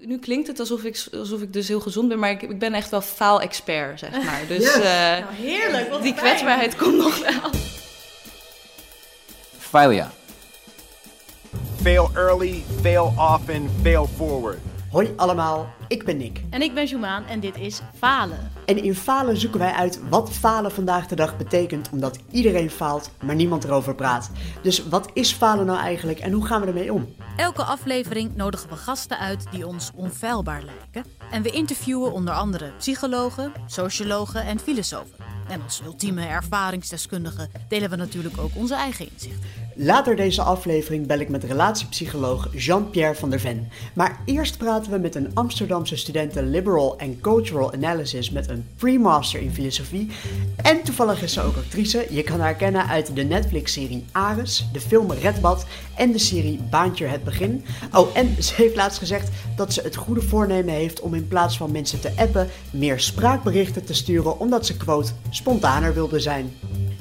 Nu klinkt het alsof ik, alsof ik dus heel gezond ben, maar ik, ik ben echt wel faal-expert, zeg maar. Dus uh, nou, heerlijk, wat die kwetsbaarheid komt nog wel. Failure. Fail early, fail often, fail forward. Hoi allemaal, ik ben Nick. En ik ben Jumaan en dit is Falen. En in Falen zoeken wij uit wat falen vandaag de dag betekent, omdat iedereen faalt, maar niemand erover praat. Dus wat is falen nou eigenlijk en hoe gaan we ermee om? Elke aflevering nodigen we gasten uit die ons onfeilbaar lijken. En we interviewen onder andere psychologen, sociologen en filosofen. En als ultieme ervaringsdeskundige delen we natuurlijk ook onze eigen inzichten. Later deze aflevering bel ik met relatiepsycholoog Jean-Pierre van der Ven. Maar eerst praten we met een Amsterdamse studenten Liberal and Cultural Analysis met een pre-master in filosofie. En toevallig is ze ook actrice. Je kan haar kennen uit de Netflix-serie Ares, de film Redbad en de serie Baantje het Begin. Oh, en ze heeft laatst gezegd dat ze het goede voornemen heeft om in plaats van mensen te appen, meer spraakberichten te sturen omdat ze, quote, spontaner wilde zijn.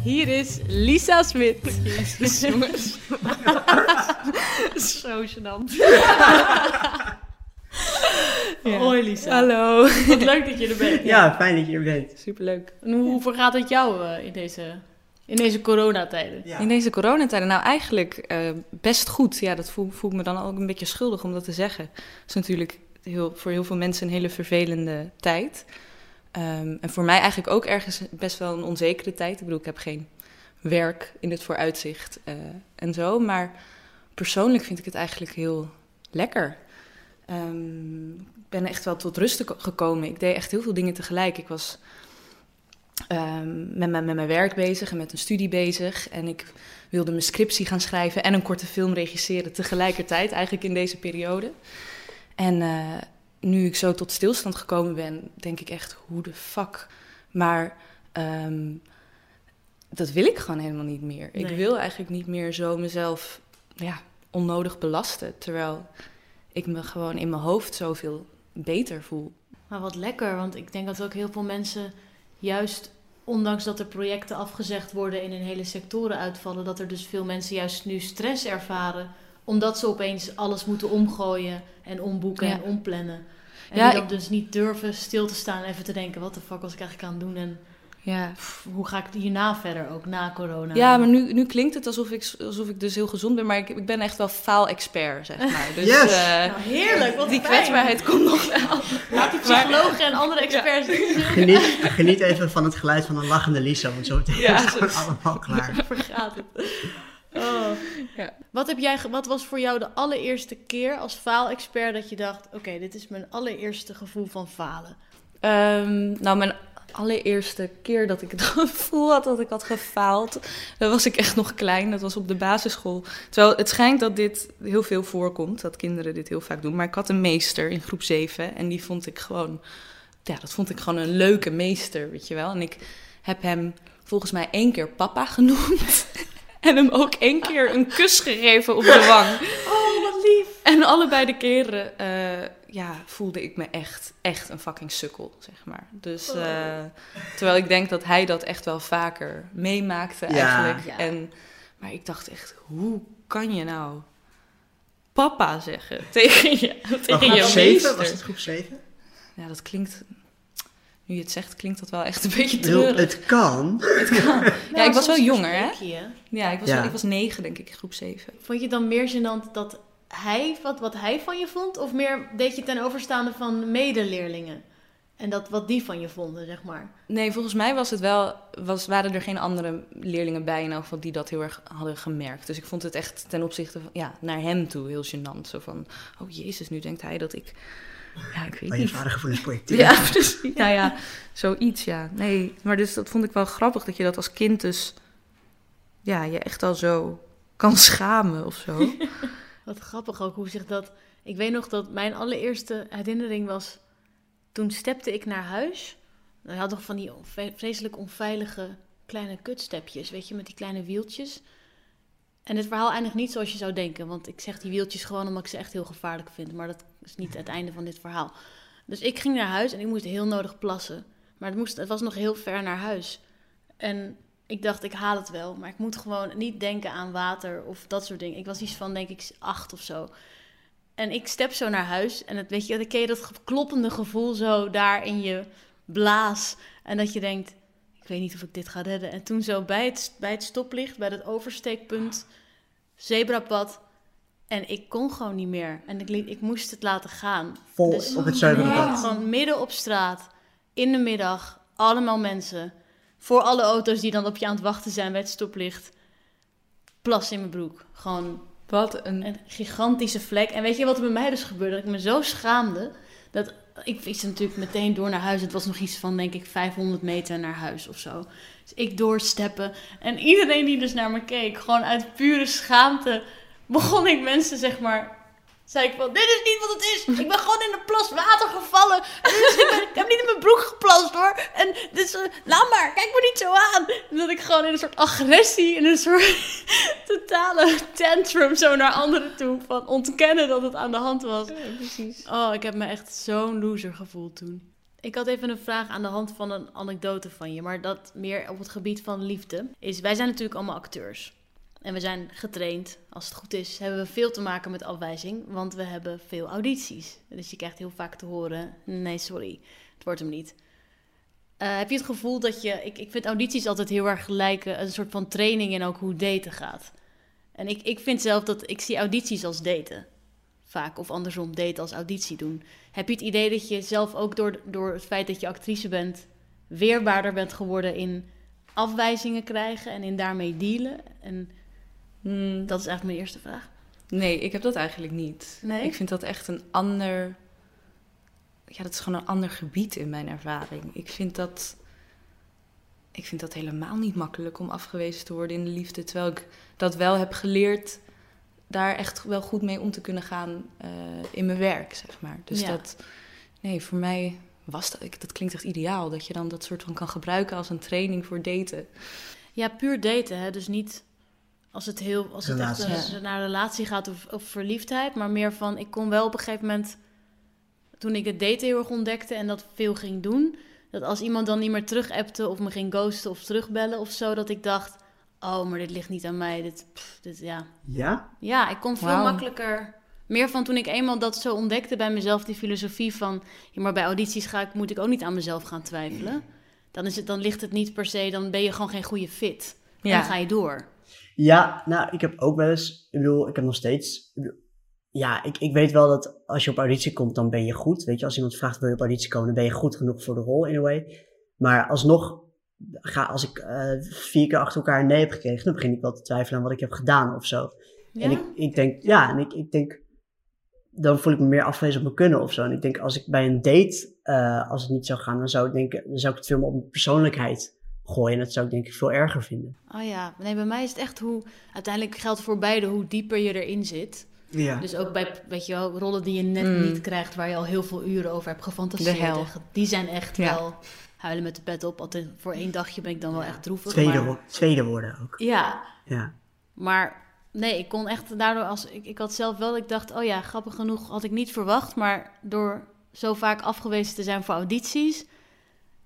Hier is Lisa Smit. Jezus, jongens. Zo gênant. ja. Hoi Lisa. Hallo. Wat leuk dat je er bent. Ja, fijn dat je er bent. Superleuk. En hoe vergaat het jou uh, in deze, in deze coronatijden? Ja. In deze coronatijden? Nou, eigenlijk uh, best goed. Ja, dat voel, voel ik me dan ook een beetje schuldig om dat te zeggen. Het is natuurlijk heel, voor heel veel mensen een hele vervelende tijd. Um, en voor mij eigenlijk ook ergens best wel een onzekere tijd. Ik bedoel, ik heb geen werk in het vooruitzicht uh, en zo. Maar persoonlijk vind ik het eigenlijk heel lekker. Um, ik ben echt wel tot rust gekomen. Ik deed echt heel veel dingen tegelijk. Ik was um, met, met, met mijn werk bezig en met een studie bezig. En ik wilde mijn scriptie gaan schrijven en een korte film regisseren tegelijkertijd, eigenlijk in deze periode. En uh, nu ik zo tot stilstand gekomen ben, denk ik echt, hoe de fuck. Maar um, dat wil ik gewoon helemaal niet meer. Nee. Ik wil eigenlijk niet meer zo mezelf ja, onnodig belasten. Terwijl ik me gewoon in mijn hoofd zoveel beter voel. Maar wat lekker, want ik denk dat ook heel veel mensen juist ondanks dat er projecten afgezegd worden en in hele sectoren uitvallen, dat er dus veel mensen juist nu stress ervaren omdat ze opeens alles moeten omgooien en omboeken ja. en omplannen. En ja, die dan ik... dus niet durven stil te staan en even te denken... wat de fuck was ik eigenlijk aan het doen en ja. Pff, hoe ga ik hierna verder, ook na corona? Ja, maar nu, nu klinkt het alsof ik, alsof ik dus heel gezond ben... maar ik, ik ben echt wel faal-expert, zeg maar. Dus, yes. uh, nou, heerlijk, wat Die fijn. kwetsbaarheid komt nog wel. Laat die psychologen en andere experts ja. geniet, geniet even van het geluid van een lachende Lisa... want zo meteen ja, is het allemaal klaar. Vergaat het. Oh. Ja. Wat, heb jij, wat was voor jou de allereerste keer als faalexpert dat je dacht: oké, okay, dit is mijn allereerste gevoel van falen? Um, nou, mijn allereerste keer dat ik het gevoel had dat ik had gefaald, was ik echt nog klein. Dat was op de basisschool. Terwijl het schijnt dat dit heel veel voorkomt, dat kinderen dit heel vaak doen. Maar ik had een meester in groep 7 en die vond ik gewoon, ja, dat vond ik gewoon een leuke meester, weet je wel. En ik heb hem volgens mij één keer papa genoemd. En hem ook één keer een kus gegeven op de wang. Oh. En allebei de keren uh, ja, voelde ik me echt, echt een fucking sukkel, zeg maar. Dus uh, terwijl ik denk dat hij dat echt wel vaker meemaakte eigenlijk. Ja. En, maar ik dacht echt, hoe kan je nou papa zeggen tegen je, tegen je zeven? Was het groep 7? Ja, dat klinkt nu je het zegt, klinkt dat wel echt een beetje treurig. Het kan. Het kan. ja, ik was wel jonger, hè? Ja, ik was, ja. ik was negen, denk ik, groep zeven. Vond je het dan meer gênant dat hij, wat, wat hij van je vond? Of meer deed je ten overstaande van medeleerlingen? En dat wat die van je vonden, zeg maar? Nee, volgens mij was het wel, was, waren er geen andere leerlingen bij in elk geval die dat heel erg hadden gemerkt. Dus ik vond het echt ten opzichte van, ja, naar hem toe heel gênant. Zo van, oh jezus, nu denkt hij dat ik ja, ik weet Waar niet. je vadergevoelens projecteert. Ja, precies. Nou ja, zoiets, ja. Nee, maar dus dat vond ik wel grappig, dat je dat als kind dus... Ja, je echt al zo kan schamen of zo. Wat grappig ook, hoe zich dat... Ik weet nog dat mijn allereerste herinnering was... Toen stepte ik naar huis. Dan had nog van die vreselijk onveilige kleine kutstepjes, weet je, met die kleine wieltjes. En het verhaal eindigt niet zoals je zou denken. Want ik zeg die wieltjes gewoon omdat ik ze echt heel gevaarlijk vind. Maar dat is niet het einde van dit verhaal. Dus ik ging naar huis en ik moest heel nodig plassen. Maar het, moest, het was nog heel ver naar huis. En ik dacht, ik haal het wel. Maar ik moet gewoon niet denken aan water of dat soort dingen. Ik was iets van, denk ik, acht of zo. En ik step zo naar huis. En het, weet je, dan ken je dat kloppende gevoel zo daar in je blaas. En dat je denkt, ik weet niet of ik dit ga redden. En toen zo bij het, bij het stoplicht, bij dat oversteekpunt, zebrapad. En ik kon gewoon niet meer. En ik, ik moest het laten gaan. Vol Dus- op het zuidelijke Nee, pad. Gewoon midden op straat, in de middag, allemaal mensen. Voor alle auto's die dan op je aan het wachten zijn bij het stoplicht. Plas in mijn broek. Gewoon Wat een... een gigantische vlek. En weet je wat er bij mij dus gebeurde? Dat ik me zo schaamde. Dat ik fietste natuurlijk meteen door naar huis. Het was nog iets van, denk ik, 500 meter naar huis of zo. Dus ik doorsteppen. En iedereen die dus naar me keek, gewoon uit pure schaamte, begon ik mensen, zeg maar. Zei ik van, dit is niet wat het is. Ik ben gewoon in een plas water gevallen. En dus ik, ben- ik heb niet in mijn broek geplast hoor. En dus, eh, laat maar, kijk me niet zo aan. En dat ik gewoon in een soort agressie, in een soort totale tantrum zo naar anderen toe. Van ontkennen dat het aan de hand was. precies. Oh, ik heb me echt zo'n loser gevoeld toen. Ik had even een vraag aan de hand van een anekdote van je, maar dat meer op het gebied van liefde. Is, wij zijn natuurlijk allemaal acteurs. En we zijn getraind. Als het goed is, hebben we veel te maken met afwijzing, want we hebben veel audities. Dus je krijgt heel vaak te horen: nee, sorry, het wordt hem niet. Eh, heb je het gevoel dat je. Ik, ik vind audities altijd heel erg lijken een soort van training in ook hoe daten gaat. En ik, ik vind zelf dat ik zie audities als daten. Vaak. Of andersom, daten als auditie doen. Heb je het idee dat je zelf ook door, door het feit dat je actrice bent, weerbaarder bent geworden in afwijzingen krijgen en in daarmee dealen? En Hmm, dat is eigenlijk mijn eerste vraag. nee, ik heb dat eigenlijk niet. Nee? Ik vind dat echt een ander... Ja, dat is gewoon een ander gebied in mijn ervaring. Ik vind dat... Ik vind dat helemaal niet makkelijk om afgewezen te worden in de liefde. Terwijl ik dat wel heb geleerd daar echt wel goed mee om te kunnen gaan eh, in mijn werk, zeg maar. Dus Ja. dat... Nee, voor mij was dat... Ik, dat klinkt echt ideaal. Dat je dan dat soort van kan gebruiken als een training voor daten. Ja, puur daten, hè? dus niet als het, heel, als het echt een- naar relatie gaat of, of verliefdheid, maar meer van ik kon wel op een gegeven moment, toen ik het daten heel erg ontdekte en dat veel ging doen, dat als iemand dan niet meer terug appte of me ging ghosten of terugbellen of zo, dat ik dacht, oh, maar dit ligt niet aan mij, dit, pff, dit ja. Ja? Ja, ik kon veel makkelijker. Meer van toen ik eenmaal dat zo ontdekte bij mezelf, die filosofie van, ja, maar bij audities ga ik, moet ik ook niet aan mezelf gaan twijfelen. Dan, is het, dan ligt het niet per se, dan ben je gewoon geen goede fit. Ja. dan ga je door. Ja, nou, ik heb ook wel eens, ik bedoel, ik heb nog steeds, ja, ik, ik weet wel dat als je op auditie komt, dan ben je goed. Weet je, als iemand vraagt wil je op auditie komen, dan ben je goed genoeg voor de rol in a way. Maar alsnog, ga, als ik eh, vier keer achter elkaar een nee heb gekregen, dan begin ik wel te twijfelen aan wat ik heb gedaan of zo. Ja? En ik, ik denk, ja, en ik, ik denk, dan voel ik me meer afgewezen op mijn kunnen of zo. En ik denk, als ik bij een date, eh, als het niet zou gaan, dan zou ik denken, dan zou ik het veel meer op mijn persoonlijkheid gooien. En dat zou ik denk ik veel erger vinden. Oh ja, nee, bij mij is het echt hoe... Uiteindelijk geldt voor beide hoe dieper je erin zit. Ja. Dus ook bij, weet je wel, rollen die je net Mm. niet krijgt... waar je al heel veel uren over hebt gefantaseerd. De hel. Die zijn echt Ja. wel huilen met de pet op. Altijd voor één dagje ben ik dan wel echt droevig. Tweede, maar- wo- tweede woorden ook. Ja, Ja. maar nee, ik kon echt daardoor... Als, ik, ik had zelf wel, ik dacht, oh ja, grappig genoeg had ik niet verwacht. Maar door zo vaak afgewezen te zijn voor audities...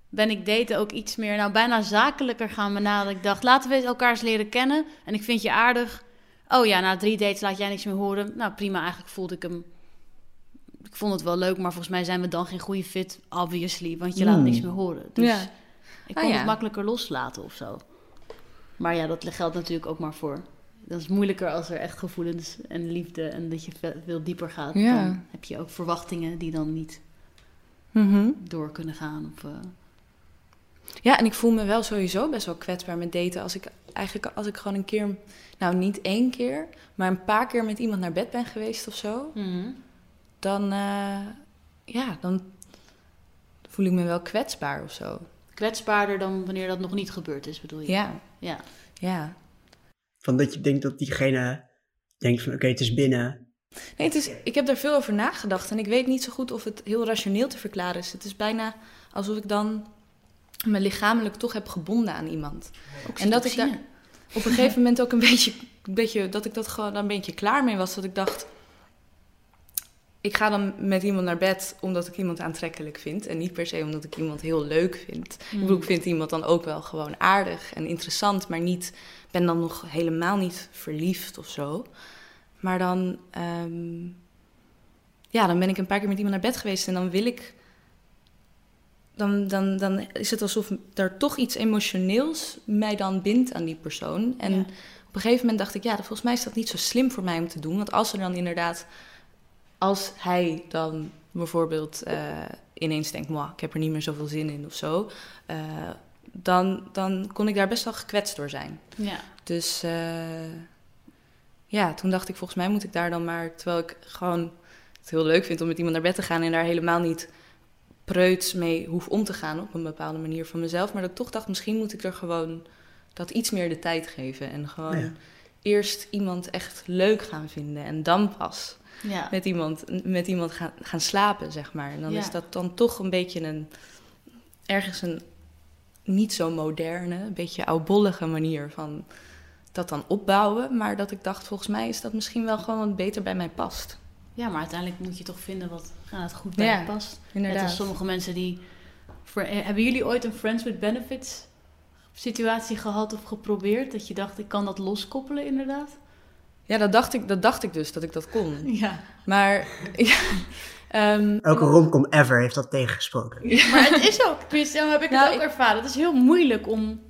ben ik daten ook iets meer, nou bijna zakelijker gaan benaderen. Ik dacht, laten we eens elkaar eens leren kennen. En ik vind je aardig. Oh ja, na drie dates laat jij niks meer horen. Nou prima, eigenlijk voelde ik hem... Ik vond het wel leuk, maar volgens mij zijn we dan geen goede fit, obviously. Want je laat Hmm. niks meer horen. Dus Ja. ik Ah, kon ja. het makkelijker loslaten of zo. Maar ja, dat geldt natuurlijk ook maar voor... Dat is moeilijker als er echt gevoelens en liefde... en dat je ve- veel dieper gaat. Ja. Dan heb je ook verwachtingen die dan niet Mhm. door kunnen gaan. Of, eh, Ja, en ik voel me wel sowieso best wel kwetsbaar met daten. Als ik eigenlijk als ik gewoon een keer, nou niet één keer, maar een paar keer met iemand naar bed ben geweest of zo, mhm. dan, eh, ja, dan voel ik me wel kwetsbaar of zo. Kwetsbaarder dan wanneer dat nog niet gebeurd is, bedoel je? Ja, Ja. ja. Van dat je denkt dat diegene denkt van oké, het is binnen. Nee, het is, ik heb daar veel over nagedacht en ik weet niet zo goed of het heel rationeel te verklaren is. Het is bijna alsof ik dan me lichamelijk toch heb gebonden aan iemand. En dat ik daar op een gegeven moment ook een beetje, een beetje dat ik dat gewoon een beetje klaar mee was. Dat ik dacht, ik ga dan met iemand naar bed omdat ik iemand aantrekkelijk vind. En niet per se omdat ik iemand heel leuk vind. Ik bedoel, ik vind iemand dan ook wel gewoon aardig en interessant, maar niet, ben dan nog helemaal niet verliefd of zo. Maar dan, ehm, ja, dan ben ik een paar keer met iemand naar bed geweest en dan wil ik. Dan, dan, dan is het alsof er toch iets emotioneels mij dan bindt aan die persoon. En Ja. op een gegeven moment dacht ik, ja, volgens mij is dat niet zo slim voor mij om te doen. Want als er dan inderdaad, als hij dan bijvoorbeeld eh, ineens denkt, "Mwah, ik heb er niet meer zoveel zin in of zo, eh, dan, dan kon ik daar best wel gekwetst door zijn. Ja. Dus eh, ja, toen dacht ik, volgens mij moet ik daar dan maar, terwijl ik gewoon het heel leuk vind om met iemand naar bed te gaan en daar helemaal niet preuts mee hoef om te gaan op een bepaalde manier van mezelf. Maar dat ik toch dacht, misschien moet ik er gewoon dat iets meer de tijd geven. En gewoon Ja. eerst iemand echt leuk gaan vinden en dan pas Ja. met iemand, met iemand gaan, gaan slapen, zeg maar. En dan Ja. is dat dan toch een beetje een, ergens een niet zo moderne, een beetje oudbollige manier van dat dan opbouwen. Maar dat ik dacht, volgens mij is dat misschien wel gewoon wat beter bij mij past. Ja, maar uiteindelijk moet je toch vinden wat ah, het goed bij Ja, je past. Net Inderdaad. als sommige mensen die... Voor, eh, hebben jullie ooit een Friends with Benefits situatie gehad of geprobeerd? Dat je dacht, ik kan dat loskoppelen inderdaad? Ja, dat dacht, ik, dat dacht ik dus, dat ik dat kon. Ja. Maar ja, ehm, Elke romcom ever heeft dat tegengesproken. Maar het is ook, tenminste, zo heb ik Nou, het ook ik- ervaren. Het is heel moeilijk om,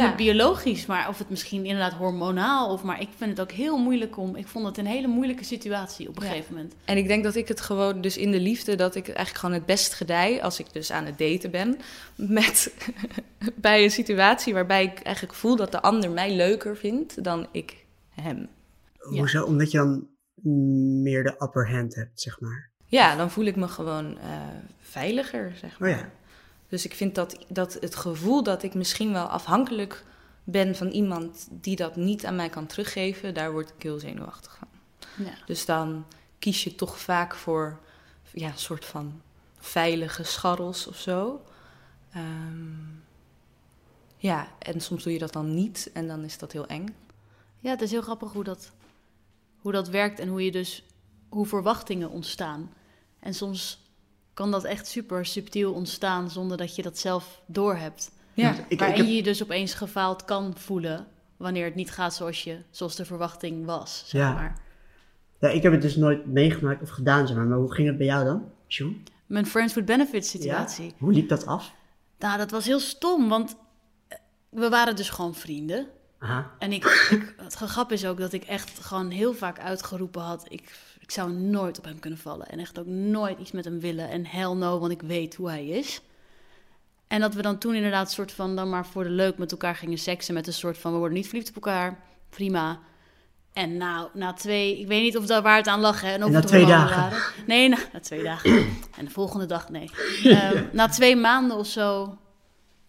Ja. het biologisch, maar of het misschien inderdaad hormonaal, of maar ik vind het ook heel moeilijk om, ik vond het een hele moeilijke situatie op een Ja. gegeven moment. En ik denk dat ik het gewoon, dus in de liefde, dat ik eigenlijk gewoon het best gedij als ik dus aan het daten ben. Met bij een situatie waarbij ik eigenlijk voel dat de ander mij leuker vindt dan ik hem. Hoezo? Omdat je dan meer de upper hand hebt, zeg maar. Ja, dan voel ik me gewoon eh, veiliger, zeg maar. Oh ja. Dus ik vind dat, dat het gevoel dat ik misschien wel afhankelijk ben van iemand die dat niet aan mij kan teruggeven, daar word ik heel zenuwachtig van. Ja. Dus dan kies je toch vaak voor ja, een soort van veilige scharrels of zo. Ehm, ja, en soms doe je dat dan niet en dan is dat heel eng. Ja, het is heel grappig hoe dat, hoe dat werkt en hoe je dus, hoe verwachtingen ontstaan. En soms kan dat echt super subtiel ontstaan zonder dat je dat zelf doorhebt. Ja, Ik, ik waarin heb- je je dus opeens gefaald kan voelen wanneer het niet gaat zoals, je, zoals de verwachting was, zeg Ja. maar. ja, ik heb het dus nooit meegemaakt of gedaan, zeg maar. Maar hoe ging het bij jou dan, Sjoen? Mijn Friends with Benefits situatie. Ja? Hoe liep dat af? Nou, dat was heel stom, want eh, we waren dus gewoon vrienden. Aha. En ik, ik, het grap is ook dat ik echt gewoon heel vaak uitgeroepen had... Ik, ik zou nooit op hem kunnen vallen. En echt ook nooit iets met hem willen. En hell no, want ik weet hoe hij is. En dat we dan toen inderdaad soort van... dan maar voor de leuk met elkaar gingen seksen... met een soort van, we worden niet verliefd op elkaar. Prima. En nou, na twee... Ik weet niet of dat waar het aan lag, hè. En, of na het twee dagen? Waren. Nee, na, na twee dagen. en de volgende dag, nee. Ehm, na twee maanden of zo...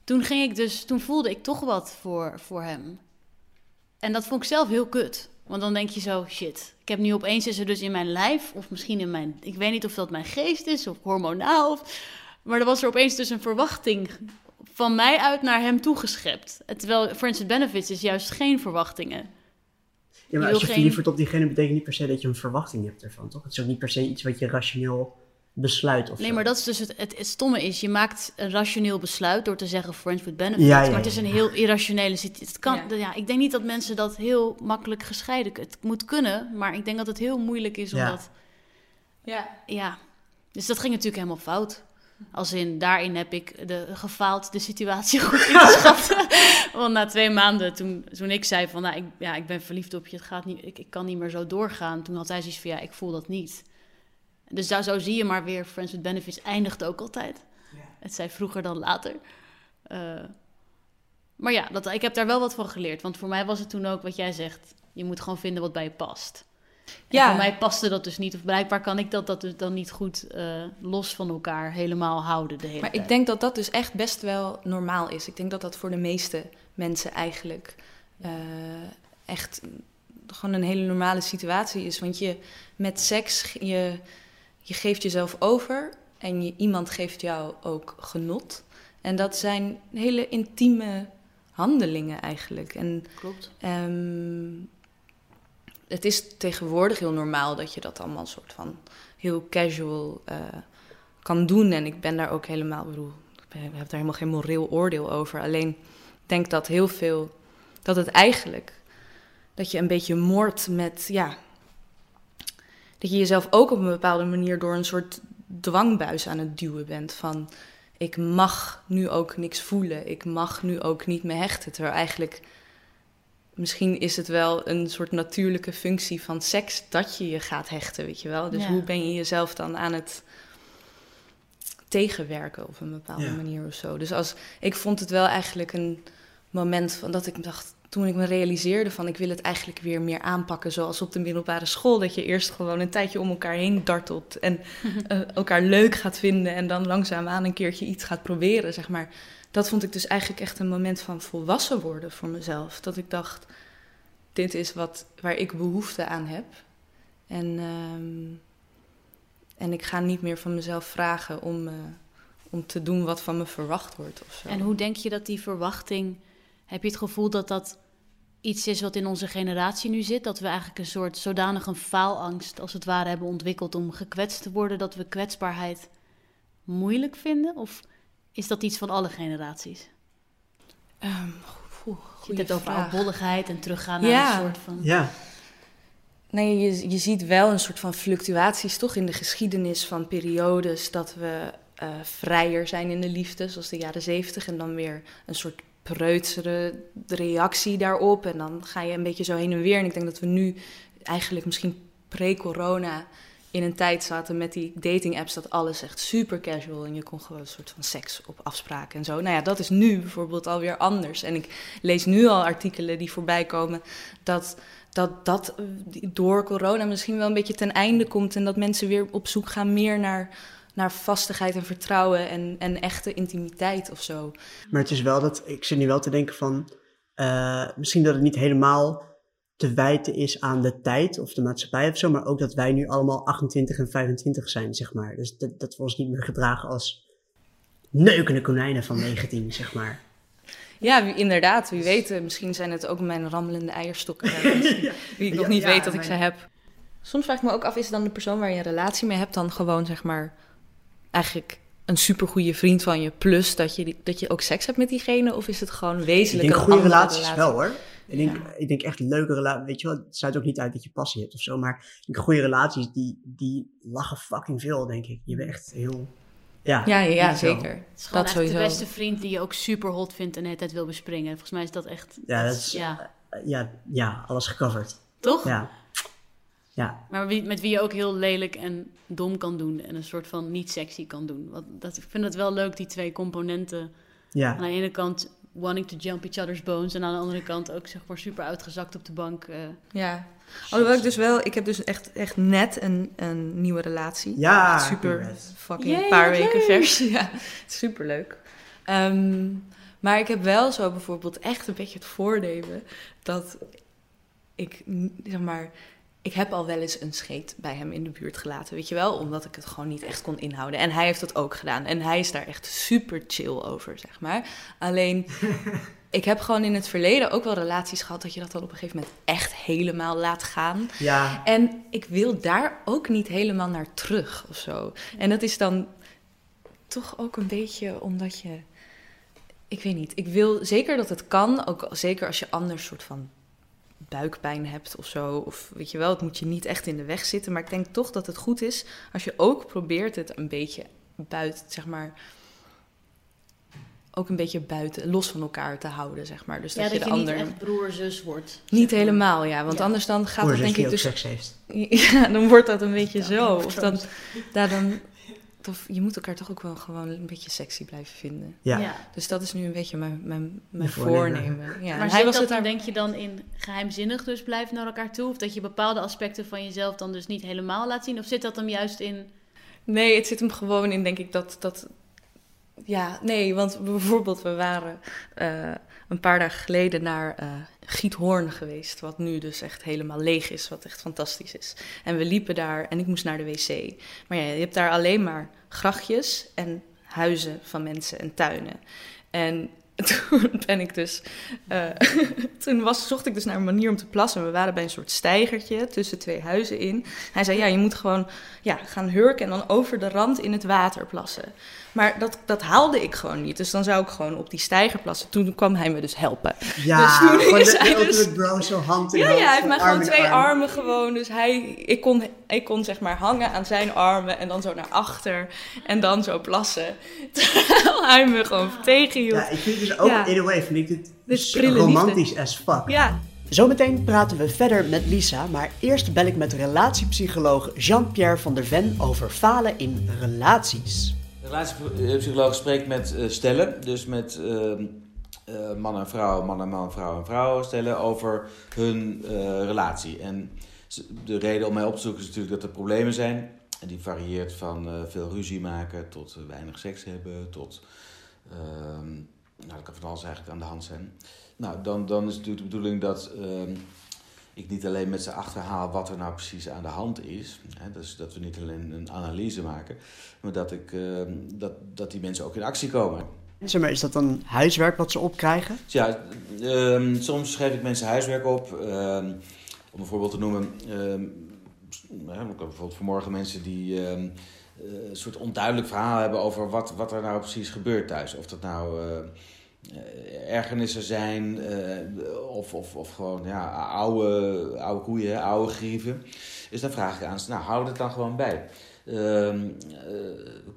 Toen ging ik dus... Toen voelde ik toch wat voor, voor hem. En dat vond ik zelf heel kut. Want dan denk je zo, shit. Ik heb nu opeens is er dus in mijn lijf, of misschien in mijn... Ik weet niet of dat mijn geest is, of hormonaal. Of, maar er was er opeens dus een verwachting van mij uit naar hem toegeschept. Terwijl Friends with Benefits is juist geen verwachtingen. Ja, maar als je geen- verliefd wordt op diegene, betekent niet per se dat je een verwachting hebt ervan, toch? Het is ook niet per se iets wat je rationeel besluit of Nee, zo. maar dat is dus het, het, het stomme is, je maakt een rationeel besluit door te zeggen Friends with Benefits. Ja, ja, maar het is ja, een ja. heel irrationele situatie. Het kan, Ja. ja. ik denk niet dat mensen dat heel makkelijk gescheiden... Het moet kunnen, maar ik denk dat het heel moeilijk is om Ja. dat... ja. Ja, dus dat ging natuurlijk helemaal fout. Als in, daarin heb ik de, gefaald de situatie goed ingeschat. Want na twee maanden, toen, toen ik zei van, nou, ik, ja, ik ben verliefd op je, het gaat niet, ik, ik kan niet meer zo doorgaan. Toen had hij zoiets van, ja, ik voel dat niet. Dus daar, zo zie je maar weer, Friends with Benefits eindigt ook altijd. Het zei vroeger dan later. Eh, maar ja, dat, ik heb daar wel wat van geleerd. Want voor mij was het toen ook wat jij zegt. Je moet gewoon vinden wat bij je past. En Ja. voor mij paste dat dus niet. Of blijkbaar kan ik dat, dat dus dan niet goed eh, los van elkaar helemaal houden de hele Maar tijd. ik denk dat dat dus echt best wel normaal is. Ik denk dat dat voor de meeste mensen eigenlijk eh, echt gewoon een hele normale situatie is. Want je met seks, je, je geeft jezelf over en je, iemand geeft jou ook genot. En dat zijn hele intieme handelingen eigenlijk. En Klopt. Ehm, het is tegenwoordig heel normaal dat je dat allemaal soort van heel casual eh, kan doen. En ik ben daar ook helemaal, bedoel, ik heb daar helemaal geen moreel oordeel over. Alleen ik denk dat heel veel, dat het eigenlijk, dat je een beetje moordt met, ja, dat je jezelf ook op een bepaalde manier door een soort dwangbuis aan het duwen bent. Van ik mag nu ook niks voelen. Ik mag nu ook niet me hechten. Terwijl eigenlijk misschien is het wel een soort natuurlijke functie van seks dat je je gaat hechten, weet je wel. Dus Ja. hoe ben je jezelf dan aan het tegenwerken op een bepaalde Ja. manier of zo. Dus als ik vond het wel eigenlijk een moment van dat ik dacht toen ik me realiseerde van ik wil het eigenlijk weer meer aanpakken zoals op de middelbare school dat je eerst gewoon een tijdje om elkaar heen dartelt en eh, elkaar leuk gaat vinden en dan langzaamaan een keertje iets gaat proberen zeg maar. Dat vond ik dus eigenlijk echt een moment van volwassen worden voor mezelf. Dat ik dacht dit is wat waar ik behoefte aan heb en ehm, en ik ga niet meer van mezelf vragen om, eh, om te doen wat van me verwacht wordt of zo. En hoe denk je dat die verwachting... Heb je het gevoel dat dat iets is wat in onze generatie nu zit? Dat we eigenlijk een soort zodanig een faalangst als het ware hebben ontwikkeld om gekwetst te worden... dat we kwetsbaarheid moeilijk vinden? Of is dat iets van alle generaties? Ehm, goe- Je hebt het over oudbolligheid en teruggaan naar Ja. een soort van... Ja, Nee, je, je ziet wel een soort van fluctuaties toch in de geschiedenis van periodes dat we eh, vrijer zijn in de liefde, zoals de jaren zeventig, en dan weer een soort preutsere reactie daarop. En dan ga je een beetje zo heen en weer. En ik denk dat we nu eigenlijk misschien pre-corona in een tijd zaten met die dating apps dat alles echt super casual en je kon gewoon een soort van seks op afspraken en zo. Nou ja, dat is nu bijvoorbeeld alweer anders. En ik lees nu al artikelen die voorbij komen dat dat dat eh, door corona misschien wel een beetje ten einde komt en dat mensen weer op zoek gaan meer naar, naar vastigheid en vertrouwen en, en echte intimiteit of zo. maar het is wel dat, ik zit nu wel te denken van, eh, misschien dat het niet helemaal te wijten is aan de tijd of de maatschappij of zo, maar ook dat wij nu allemaal 28 en 25 zijn, zeg maar. Dus dat, dat we ons niet meer gedragen als neukende konijnen van 19, zeg maar. Ja, inderdaad, wie weet, eh, misschien zijn het ook mijn rammelende eierstokken eh, die ik nog Ja, niet ja, weet dat ik ze heb. Soms vraag ik me ook af, is dan de persoon waar je een relatie mee hebt dan gewoon zeg maar eigenlijk een supergoeie vriend van je, plus dat je, die- dat je ook seks hebt met diegene, of is het gewoon Ik wezenlijk denk een goede relaties relatie? wel hoor. Ik denk, Ja. ik denk echt leuke relaties. Weet je wel, het sluit ook niet uit dat je passie hebt of zo. Maar ik goede relaties, die, die lachen fucking veel, denk ik. Je bent echt heel. Ja, Ja, ja, zeker. Het is gewoon Dat echt de sowieso. beste vriend die je ook super hot vindt en de hele tijd wil bespringen. Volgens mij is dat echt... Ja, dat is, Ja, ja, ja, alles gecoverd. toch? Ja. Ja, Maar wie, met wie je ook heel lelijk en dom kan doen en een soort van niet sexy kan doen. Want dat, ik vind het wel leuk, die twee componenten. ja. Aan de ene kant wanting to jump each other's bones en aan de andere kant ook zeg maar super uitgezakt op de bank. eh. Ja. Alhoewel ik dus wel, ik heb dus echt, echt net een, een nieuwe relatie. Ja, Echt super congrats. fucking Yay, paar weken vers. Ja, super leuk. maar ik heb wel zo bijvoorbeeld echt een beetje het voornemen dat ik, zeg maar, ik heb al wel eens een scheet bij hem in de buurt gelaten, weet je wel, omdat ik het gewoon niet echt kon inhouden. En hij heeft dat ook gedaan. En hij is daar echt super chill over, zeg maar. Alleen, ik heb gewoon in het verleden ook wel relaties gehad dat je dat dan op een gegeven moment echt helemaal laat gaan. Ja, En ik wil daar ook niet helemaal naar terug of zo. En dat is dan toch ook een beetje omdat je. Ik weet niet. Ik wil zeker dat het kan. Ook zeker als je anders soort van buikpijn hebt of zo. Of weet je wel, het moet je niet echt in de weg zitten. Maar ik denk toch dat het goed is als je ook probeert het een beetje buiten, zeg maar. Ook een beetje buiten, los van elkaar te houden, zeg maar. Dus dat ja, je dat de je ander. niet echt broer-zus wordt. Niet zeg maar. helemaal, ja. Want Ja. anders dan gaat het denk die ik dus seks heeft. ja, dan wordt dat een beetje zo. Of dan, daar dan, of je moet elkaar toch ook wel gewoon een beetje sexy blijven vinden. Ja. Dus dat is nu een beetje mijn, mijn, mijn voornemen. voornemen. Ja, maar hij was het dat dan, daar. denk je dan in geheimzinnig dus blijven naar elkaar toe? Of dat je bepaalde aspecten van jezelf dan dus niet helemaal laat zien? Of zit dat hem juist in... Nee, het zit hem gewoon in, denk ik, dat. dat ja, nee, want bijvoorbeeld, we waren eh, een paar dagen geleden naar eh Giethoorn geweest. Wat nu dus echt helemaal leeg is, wat echt fantastisch is. En we liepen daar en ik moest naar de wc. Maar ja, je hebt daar alleen maar grachtjes en huizen van mensen en tuinen. En toen ben ik dus. eh, toen was, zocht ik dus naar een manier om te plassen. We waren bij een soort steigertje tussen twee huizen in. Hij zei: Ja, je moet gewoon ja, gaan hurken en dan over de rand in het water plassen. Maar dat, dat haalde ik gewoon niet. Dus dan zou ik gewoon op die steiger plassen. Toen kwam hij me dus helpen. Ja, Dus toen gewoon is de hij ultimate dus- bro, zo hand in Ja, hand, ja, hij heeft zo mij gewoon twee arm. armen gewoon. Dus hij, ik kon ik kon zeg maar hangen aan zijn armen en dan zo naar achter en dan zo plassen. Terwijl hij me gewoon tegenhield. Ja, ik vind dus ook, Ja. in a way, vind ik dit zo romantisch as fuck. Ja, Zometeen praten we verder met Lisa, maar eerst bel ik met relatiepsycholoog Jean-Pierre van der Ven over falen in relaties. Relatiepsycholoog spreekt met eh, stellen, dus met ehm, eh, man en vrouw, man en man, vrouw en vrouw stellen over hun eh, relatie. En de reden om mij op te zoeken is natuurlijk dat er problemen zijn. En die varieert van eh, veel ruzie maken tot eh, weinig seks hebben, tot... ehm, nou, dat kan van alles eigenlijk aan de hand zijn. Nou, dan, dan is natuurlijk de bedoeling dat ehm, ik niet alleen met ze achterhaal wat er nou precies aan de hand is. Hè, dus dat we niet alleen een analyse maken, maar dat, ik, ehm, dat, dat die mensen ook in actie komen. Zeg maar, is dat dan huiswerk wat ze opkrijgen? Ja, ehm, soms geef ik mensen huiswerk op. ehm, om een voorbeeld te noemen. bijvoorbeeld vanmorgen mensen die eh, een soort onduidelijk verhaal hebben over wat, wat er nou precies gebeurt thuis. Of dat nou eh, ergernissen zijn eh, of, of, of gewoon ja, oude, oude koeien, oude grieven. Dus dan vraag ik aan ze, nou hou het dan gewoon bij. Ehm, eh,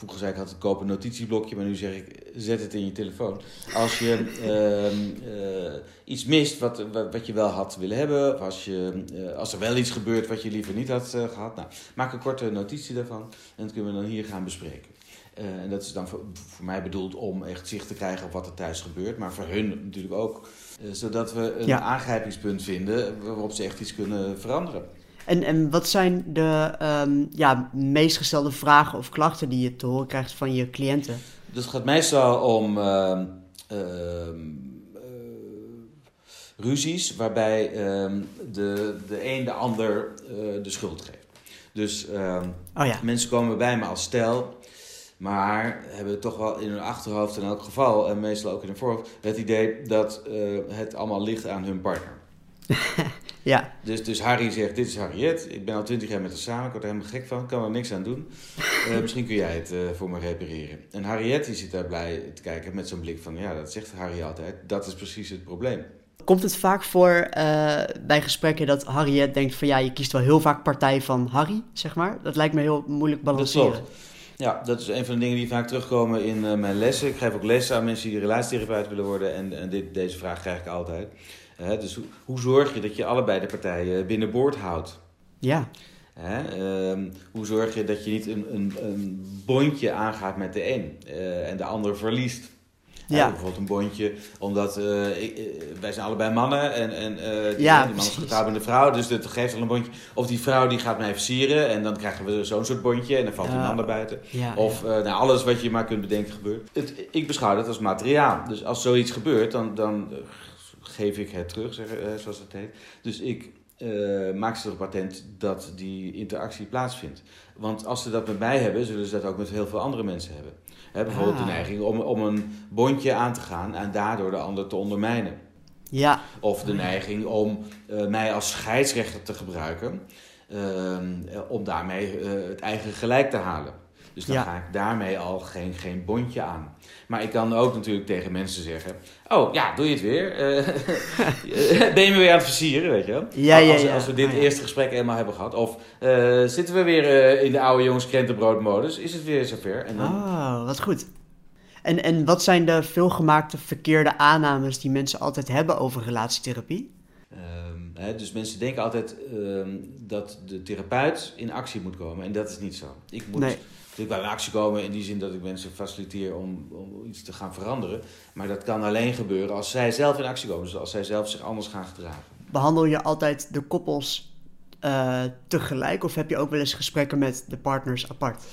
Vroeger zei ik altijd koop een notitieblokje, maar nu zeg ik zet het in je telefoon. Als je ehm, eh, iets mist wat, wat, je wel had willen hebben, of als, je, eh, als er wel iets gebeurt wat je liever niet had eh, gehad, nou, maak een korte notitie daarvan en dat kunnen we dan hier gaan bespreken. Eh, en dat is dan voor, voor mij bedoeld om echt zicht te krijgen op wat er thuis gebeurt, maar voor hun natuurlijk ook, eh, zodat we een Ja. aangrijpingspunt vinden waarop ze echt iets kunnen veranderen. En, en wat zijn de ehm, ja, meest gestelde vragen of klachten die je te horen krijgt van je cliënten? Dus het gaat meestal om eh, ruzies waarbij de, de een de ander de schuld geeft. Dus Oh ja, mensen komen bij me als stel, maar hebben toch wel in hun achterhoofd in elk geval, en meestal ook in hun voorhoofd, het idee dat eh, het allemaal ligt aan hun partner. ja. Dus, dus Harry zegt, dit is Harriet. Ik ben al twintig jaar met haar samen. Ik word er helemaal gek van. Ik kan er niks aan doen. Eh, misschien kun jij het eh, voor me repareren. En Harriet die zit daar blij te kijken met zo'n blik van... Ja, dat zegt Harry altijd. Dat is precies het probleem. Komt het vaak voor bij gesprekken dat Harriet denkt van ja, je kiest wel heel vaak partij van Harry, zeg maar? Dat lijkt me heel moeilijk Dat balanceren. klopt. Ja, dat is een van de dingen die vaak terugkomen in eh, mijn lessen. Ik geef ook lessen aan mensen die relatietherapeut willen worden. En, en dit, deze vraag krijg ik altijd. Eh, dus hoe, hoe zorg je dat je allebei de partijen binnenboord houdt? Ja, Hè? Ehm, hoe zorg je dat je niet een, een, een bondje aangaat met de een eh, en de ander verliest? Ja. bijvoorbeeld een bondje, omdat eh, ik- eh, wij zijn allebei mannen en, en eh, die, Ja, die man is getrouwd met een vrouw, dus dat geeft al een bondje. Of die vrouw die gaat mij versieren en dan krijgen we zo'n soort bondje en dan valt Ja. een ander buiten. Of nou, alles wat je maar kunt bedenken gebeurt. Het, ik beschouw dat als materiaal. Dus als zoiets gebeurt, dan, dan geef ik het terug, zeg, zoals het heet. Dus ik maak ze erop attent dat die interactie plaatsvindt. Want als ze dat met mij hebben, zullen ze dat ook met heel veel andere mensen hebben. Hè, bijvoorbeeld Ah. de neiging om, om een bondje aan te gaan en daardoor de ander te ondermijnen. ja, Of de neiging om eh, mij als scheidsrechter te gebruiken. ehm, eh, om daarmee eh, het eigen gelijk te halen. Dus dan Ja. ga ik daarmee al geen, geen bondje aan. Maar ik kan ook natuurlijk tegen mensen zeggen: Oh ja, doe je het weer? Eh, ben je me weer aan het versieren, weet je wel? Ja, ja, als, ja. als we dit Ah, eerste gesprek eenmaal hebben gehad. Of eh, zitten we weer eh, in de oude jongens krentenbroodmodus? Is het weer zover? En dan, Oh, wat goed. En, en wat zijn de veelgemaakte verkeerde aannames die mensen altijd hebben over relatietherapie? Ehm, hè, dus mensen denken altijd ehm, dat de therapeut in actie moet komen. En dat is niet zo. Ik moet Nee. Natuurlijk wel in actie komen in die zin dat ik mensen faciliteer om, om iets te gaan veranderen. Maar dat kan alleen gebeuren als zij zelf in actie komen. Dus als zij zelf zich anders gaan gedragen. Behandel je altijd de koppels eh, tegelijk of heb je ook wel eens gesprekken met de partners apart?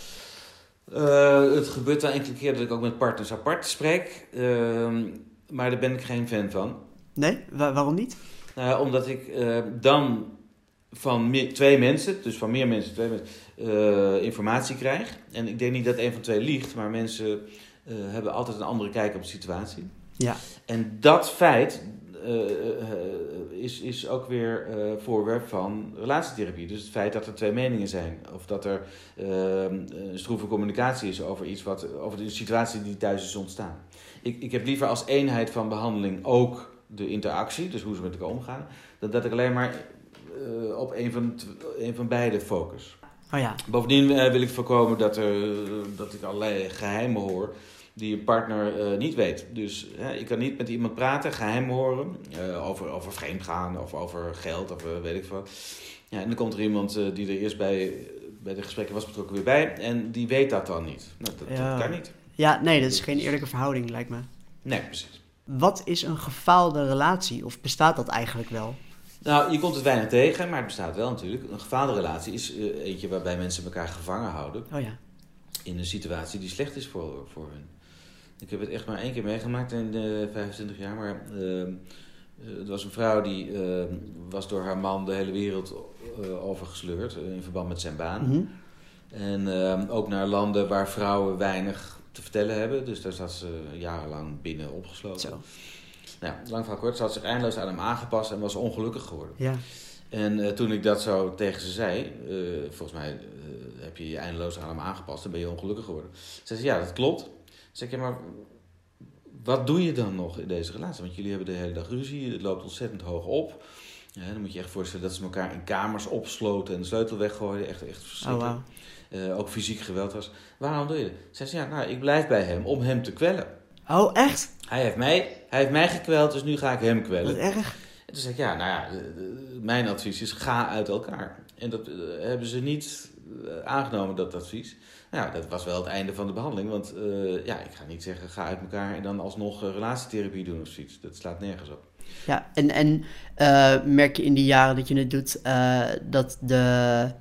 Eh, het gebeurt wel enkele keer dat ik ook met partners apart spreek. Ehm, maar daar ben ik geen fan van. Nee? Wa- waarom niet? Nou omdat ik dan van meer- twee mensen, dus van meer mensen, twee mensen, eh, informatie krijg. En ik denk niet dat een van twee liegt, maar mensen eh, hebben altijd een andere kijk op de situatie. Ja. En dat feit eh, is, is ook weer voorwerp van relatietherapie. Dus het feit dat er twee meningen zijn. Of dat er eh, een stroeve communicatie is over iets wat, over de situatie die thuis is ontstaan. Ik, ik heb liever als eenheid van behandeling ook de interactie, dus hoe ze met elkaar omgaan, dan dat ik alleen maar eh, op een van, een van beide focus. Oh ja. Bovendien eh, wil ik voorkomen dat, er, dat ik allerlei geheimen hoor die je partner eh, niet weet. Dus ik kan niet met iemand praten, geheimen horen, over, over vreemdgaan of over geld of weet ik wat. Ja, en dan komt er iemand die er eerst bij, bij de gesprekken was betrokken weer bij en die weet dat dan niet. Nou, dat, ja. dat kan niet. Ja, nee, dat is geen eerlijke verhouding, lijkt me. Nee, precies. Wat is een gefaalde relatie? Of bestaat dat eigenlijk wel? Nou, je komt het weinig tegen, maar het bestaat wel natuurlijk. Een gefaalde relatie is uh, eentje waarbij mensen elkaar gevangen houden. Oh ja. In een situatie die slecht is voor, voor hun. Ik heb het echt maar één keer meegemaakt in de 25 jaar. Maar uh, het was een vrouw die uh, was door haar man de hele wereld overgesleurd. in verband met zijn baan. Mm -hmm. En ook naar landen waar vrouwen weinig te vertellen hebben. Dus daar zat ze jarenlang binnen opgesloten. Zo. Nou, lang verhaal kort, ze had zich eindeloos aan hem aangepast en was ongelukkig geworden. Ja. En uh, toen ik dat zo tegen ze zei, uh, volgens mij uh, heb je je eindeloos aan hem aangepast en ben je ongelukkig geworden. Ze zei, ja, dat klopt. Toen zei ik, ja, maar wat doe je dan nog in deze relatie? Want jullie hebben de hele dag ruzie, het loopt ontzettend hoog op. Ja, dan moet je echt voorstellen dat ze elkaar in kamers opsloten en de sleutel weggooiden. Echt, echt verschrikkelijk. Oh, wow. ook fysiek geweld was. Waarom doe je dat? Ze zei, ja, nou, ik blijf bij hem om hem te kwellen. Oh, echt? Hij heeft mij, hij heeft mij gekweld, dus nu ga ik hem kwellen. Wat erg. En toen zei ik, ja, nou ja, mijn advies is ga uit elkaar. En dat uh, hebben ze niet aangenomen, dat advies. Nou, dat was wel het einde van de behandeling. Want uh, ja, ik ga niet zeggen, ga uit elkaar en dan alsnog relatietherapie doen of zoiets. Dat slaat nergens op. Ja, en, en merk je in die jaren dat je het doet, dat de,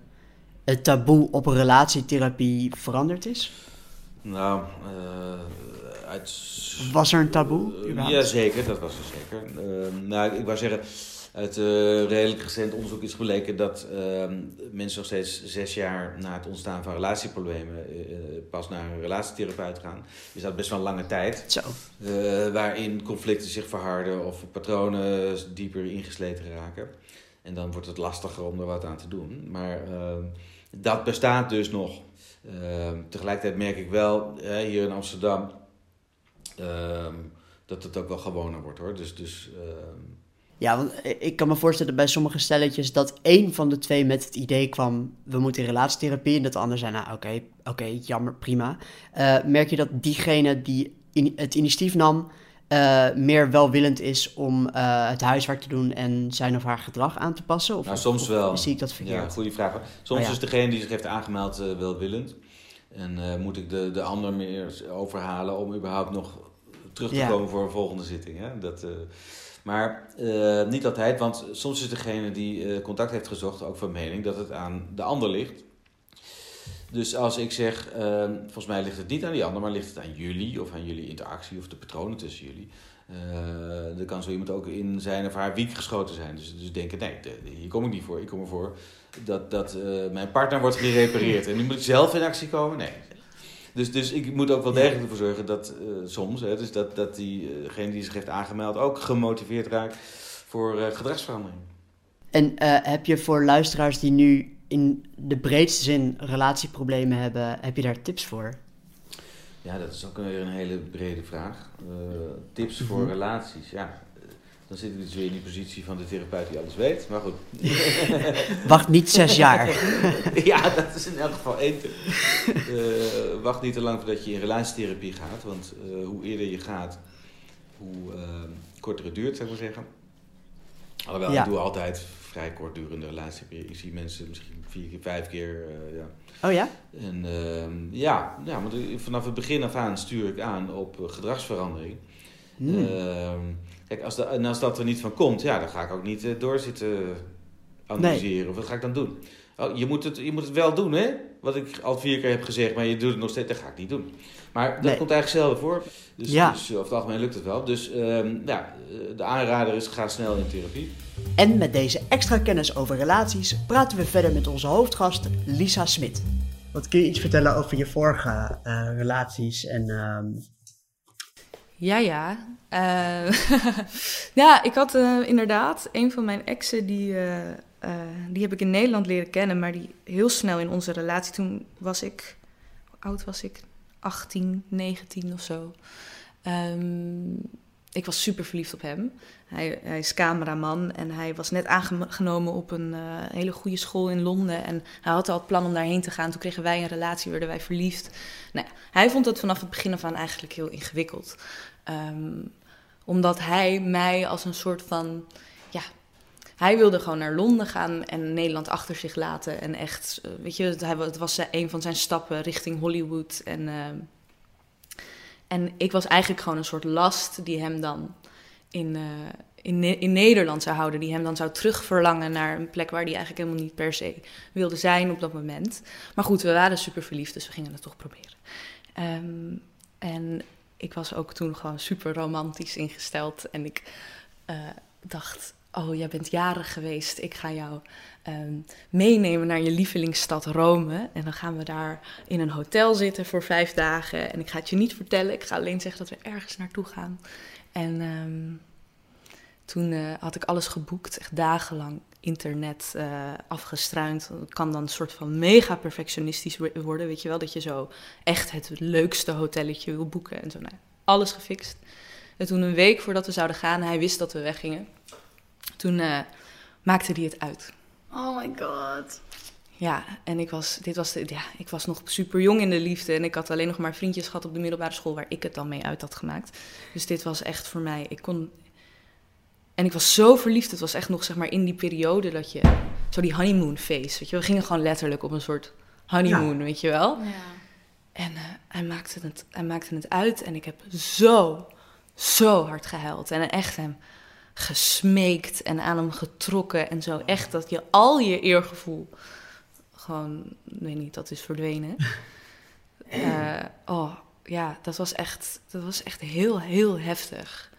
het taboe op relatietherapie veranderd is? Nou, uit... Was er een taboe? Uh, ja, zeker. Dat was er zeker. Uh, nou, ik wou zeggen, uit uh, redelijk recent onderzoek is gebleken dat ehm, mensen nog steeds zes jaar na het ontstaan van relatieproblemen eh, pas naar een relatietherapeut gaan. Is dat best wel een lange tijd. Zo. Eh, waarin conflicten zich verharden of patronen dieper ingesleten raken. En dan wordt het lastiger om er wat aan te doen. Maar ehm, dat bestaat dus nog. Ehm, tegelijkertijd merk ik wel hier in Amsterdam uh, dat het ook wel gewoner wordt hoor. Dus, dus, uh... Ja, want ik kan me voorstellen bij sommige stelletjes dat één van de twee met het idee kwam: we moeten in relatietherapie. En dat de ander zei: nou oké, okay, oké, okay, jammer, prima. Uh, merk je dat diegene die in het initiatief nam. Uh, meer welwillend is om het huiswerk te doen en zijn of haar gedrag aan te passen? Of, nou, soms of, wel. Zie ik dat verkeerd? Ja, goede vraag. Soms Oh, ja. is degene die zich heeft aangemeld welwillend. En moet ik de, de ander meer overhalen om überhaupt nog terug te Ja. komen voor een volgende zitting. Hè? Dat, uh, maar uh, niet altijd, want soms is degene die contact heeft gezocht ook van mening dat het aan de ander ligt. Dus als ik zeg, ehm, volgens mij ligt het niet aan die ander, maar ligt het aan jullie of aan jullie interactie of de patronen tussen jullie. Dan kan zo iemand ook in zijn of haar wiek geschoten zijn. Dus, dus denken, nee, hier kom ik niet voor. Ik kom ervoor dat, dat mijn partner wordt gerepareerd. En nu moet ik zelf in actie komen? Nee. Dus, dus ik moet ook wel degelijk ervoor zorgen dat uh, soms, hè, dus dat, dat diegene die zich heeft aangemeld ook gemotiveerd raakt voor gedragsverandering. En heb je voor luisteraars die nu in de breedste zin relatieproblemen hebben, heb je daar tips voor? Ja, dat is ook weer een hele brede vraag. Uh, tips Mhm. voor relaties, ja. Dan zit ik dus weer in die positie van de therapeut die alles weet. Maar goed. Wacht niet zes jaar. ja, dat is in elk geval één tip. Uh, wacht niet te lang voordat je in relatietherapie gaat. Want uh, hoe eerder je gaat, hoe korter het duurt, zou ik maar zeggen. Alhoewel, Ja. ik doe altijd vrij kortdurende relatietherapie. Ik zie mensen misschien vier keer, vijf keer. eh, ja. Oh ja? En ehm, ja, ja, vanaf het begin af aan stuur ik aan op eh, gedragsverandering. Hmm. Kijk, als, de, en als dat er niet van komt, ja, dan ga ik ook niet eh, doorzitten analyseren. Of wat ga ik dan doen? Oh, je, moet het, je moet het wel doen, hè? Wat ik al vier keer heb gezegd, maar je doet het nog steeds. Dat ga ik niet doen. Maar dat Nee. komt eigenlijk zelden voor. Dus, Ja. dus over het algemeen lukt het wel. Dus ehm, ja, eh, de aanrader is, ga snel in therapie. En met deze extra kennis over relaties praten we verder met onze hoofdgast Lisa Smit. Wat kun je iets vertellen over je vorige eh, relaties en ehm, Ja, ja. Eh, ja, ik had eh, inderdaad een van mijn exen, die, eh, die heb ik in Nederland leren kennen, maar die heel snel in onze relatie, toen was ik, hoe oud was ik? 18, 19 of zo. Ehm, ik was super verliefd op hem. Hij, hij is cameraman en hij was net aangenomen op een hele goede school in Londen. En hij had al het plan om daarheen te gaan. Toen kregen wij een relatie, werden wij verliefd. Nou, hij vond het vanaf het begin af aan eigenlijk heel ingewikkeld. Ehm, omdat hij mij als een soort van. Ja, hij wilde gewoon naar Londen gaan en Nederland achter zich laten. En echt, eh, weet je, het was een van zijn stappen richting Hollywood. En, ehm, en ik was eigenlijk gewoon een soort last die hem dan in, uh, in, in Nederland zou houden. Die hem dan zou terugverlangen naar een plek waar hij eigenlijk helemaal niet per se wilde zijn op dat moment. Maar goed, we waren super verliefd, dus we gingen het toch proberen. Um, en ik was ook toen gewoon super romantisch ingesteld. En ik uh, dacht, oh, jij bent jarig geweest. Ik ga jou um, meenemen naar je lievelingsstad Rome. En dan gaan we daar in een hotel zitten voor vijf dagen. En ik ga het je niet vertellen. Ik ga alleen zeggen dat we ergens naartoe gaan. En um, toen uh, had ik alles geboekt, echt dagenlang internet uh, afgestruind. Het kan dan een soort van mega perfectionistisch worden, weet je wel. Dat je zo echt het leukste hotelletje wil boeken en zo. Nou, alles gefixt. En toen een week voordat we zouden gaan, hij wist dat we weggingen. Toen uh, maakte hij het uit. Oh my god. Ja, en ik was, dit was, de, ja, ik was nog super jong in de liefde. En ik had alleen nog maar vriendjes gehad op de middelbare school waar ik het dan mee uit had gemaakt. Dus dit was echt voor mij. Ik kon. En ik was zo verliefd. Het was echt nog zeg maar in die periode dat je. Zo die honeymoon face. Weet je, we gingen gewoon letterlijk op een soort honeymoon, ja. weet je wel. Ja. En uh, hij, maakte het, hij maakte het uit. En ik heb zo, zo hard gehuild. En echt hem gesmeekt en aan hem getrokken. En zo echt dat je al je eergevoel gewoon, weet niet, dat is verdwenen. uh, oh, ja, dat was echt, dat was echt heel, heel heftig.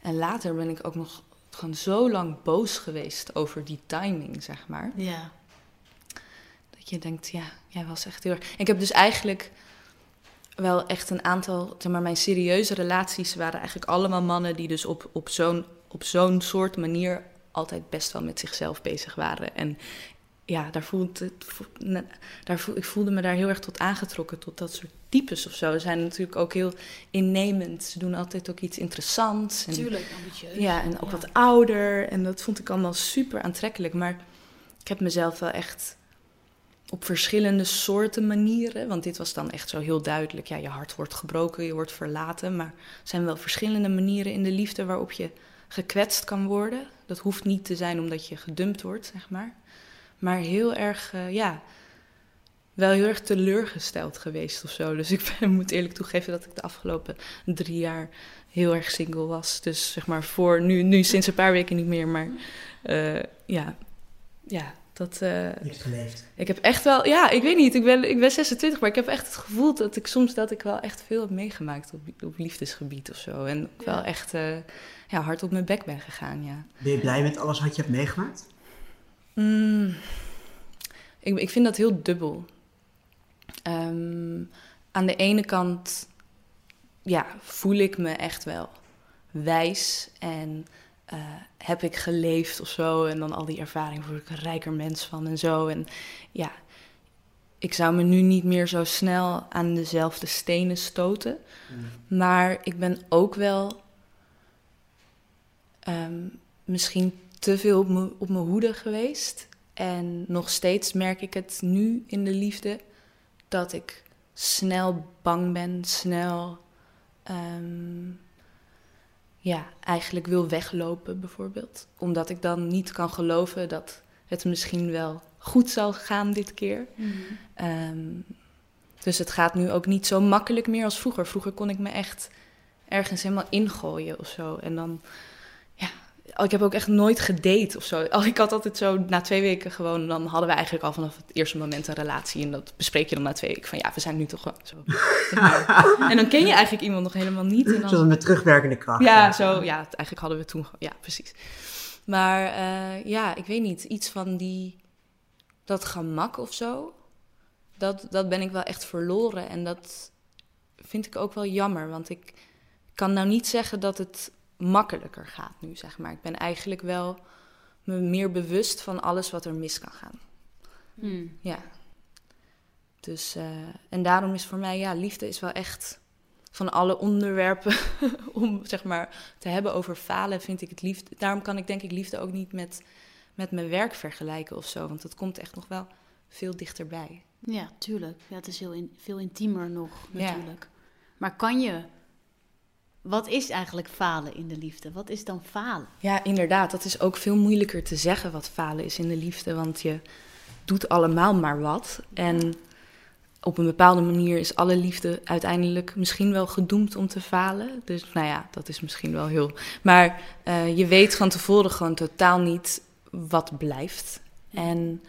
En later ben ik ook nog gewoon zo lang boos geweest over die timing, zeg maar. Ja. Dat je denkt, ja, jij was echt heel erg... Ik heb dus eigenlijk wel echt een aantal... Maar mijn serieuze relaties waren eigenlijk allemaal mannen... die dus op, op zo'n op zo'n soort manier altijd best wel met zichzelf bezig waren. En ja, daar voelde het, daar voel, ik voelde me daar heel erg tot aangetrokken, tot dat soort types of zo. Ze zijn natuurlijk ook heel innemend. Ze doen altijd ook iets interessants. En, Tuurlijk, ambitieus. Ja, en ook Ja. wat ouder. En dat vond ik allemaal super aantrekkelijk. Maar ik heb mezelf wel echt op verschillende soorten manieren. Want dit was dan echt zo heel duidelijk. Ja, je hart wordt gebroken, je wordt verlaten. Maar er zijn wel verschillende manieren in de liefde waarop je gekwetst kan worden. Dat hoeft niet te zijn omdat je gedumpt wordt, zeg maar. Maar heel erg, uh, ja, wel heel erg teleurgesteld geweest of zo. Dus ik ben, moet eerlijk toegeven dat ik de afgelopen drie jaar heel erg single was. Dus zeg maar voor nu, nu sinds een paar weken niet meer. Maar uh, ja, ja, dat... Uh, Niks geleefd. Ik heb echt wel, ja, ik weet niet, ik ben, ik ben 26, maar ik heb echt het gevoel dat ik soms dat ik wel echt veel heb meegemaakt op, op liefdesgebied of zo. En ook wel echt uh, ja, hard op mijn bek ben gegaan, ja. Ben je blij met alles wat je hebt meegemaakt? Mm, ik, ik vind dat heel dubbel. Um, aan de ene kant ja, voel ik me echt wel wijs en uh, heb ik geleefd of zo. En dan al die ervaring word ik een rijker mens van en zo. En ja, ik zou me nu niet meer zo snel aan dezelfde stenen stoten. Mm. Maar ik ben ook wel um, misschien te veel op, me, op mijn hoede geweest. En nog steeds merk ik het nu in de liefde dat ik snel bang ben, snel um, ja, eigenlijk wil weglopen bijvoorbeeld. Omdat ik dan niet kan geloven dat het misschien wel goed zal gaan dit keer. Mm -hmm. um, dus het gaat nu ook niet zo makkelijk meer als vroeger. Vroeger kon ik me echt ergens helemaal ingooien of zo. En dan ik heb ook echt nooit gedate of zo. Ik had altijd zo na twee weken gewoon... dan hadden we eigenlijk al vanaf het eerste moment een relatie... en dat bespreek je dan na twee weken van... ja, we zijn nu toch gewoon zo. en dan ken je eigenlijk iemand nog helemaal niet. En dan... Zoals met terugwerkende kracht. Ja, ja, zo, ja, eigenlijk hadden we toen... Ja, precies. Maar uh, ja, ik weet niet. Iets van die... dat gemak of zo... Dat, dat ben ik wel echt verloren. En dat vind ik ook wel jammer. Want ik kan nou niet zeggen dat het makkelijker gaat nu, zeg maar. Ik ben eigenlijk wel me meer bewust van alles wat er mis kan gaan. Hmm. Ja. Dus, uh, en daarom is voor mij, ja, liefde is wel echt van alle onderwerpen om zeg maar te hebben over falen, vind ik het liefde. Daarom kan ik denk ik liefde ook niet met, met mijn werk vergelijken of zo. Want het komt echt nog wel veel dichterbij. Ja, tuurlijk. Ja, het is heel in, veel intiemer nog, Ja. natuurlijk. Maar kan je... Wat is eigenlijk falen in de liefde? Wat is dan falen? Ja, inderdaad. Dat is ook veel moeilijker te zeggen wat falen is in de liefde. Want je doet allemaal maar wat. En op een bepaalde manier is alle liefde uiteindelijk misschien wel gedoemd om te falen. Dus nou ja, dat is misschien wel heel. Maar eh, je weet van tevoren gewoon totaal niet wat blijft. En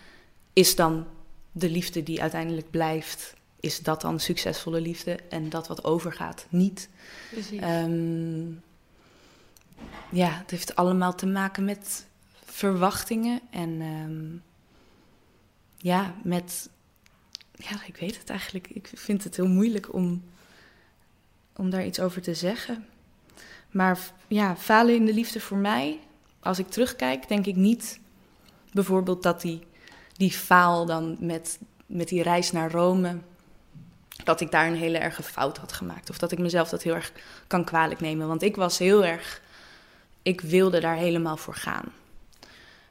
is dan de liefde die uiteindelijk blijft, is dat dan succesvolle liefde? En dat wat overgaat, niet. Precies. Ehm, ja, het heeft allemaal te maken met verwachtingen en ehm, ja, met. Ja, ik weet het eigenlijk. Ik vind het heel moeilijk om, om daar iets over te zeggen. Maar ja, falen in de liefde voor mij, als ik terugkijk, denk ik niet bijvoorbeeld dat die, die faal dan met, met die reis naar Rome, dat ik daar een hele erge fout had gemaakt. Of dat ik mezelf dat heel erg kan kwalijk nemen. Want ik was heel erg. Ik wilde daar helemaal voor gaan.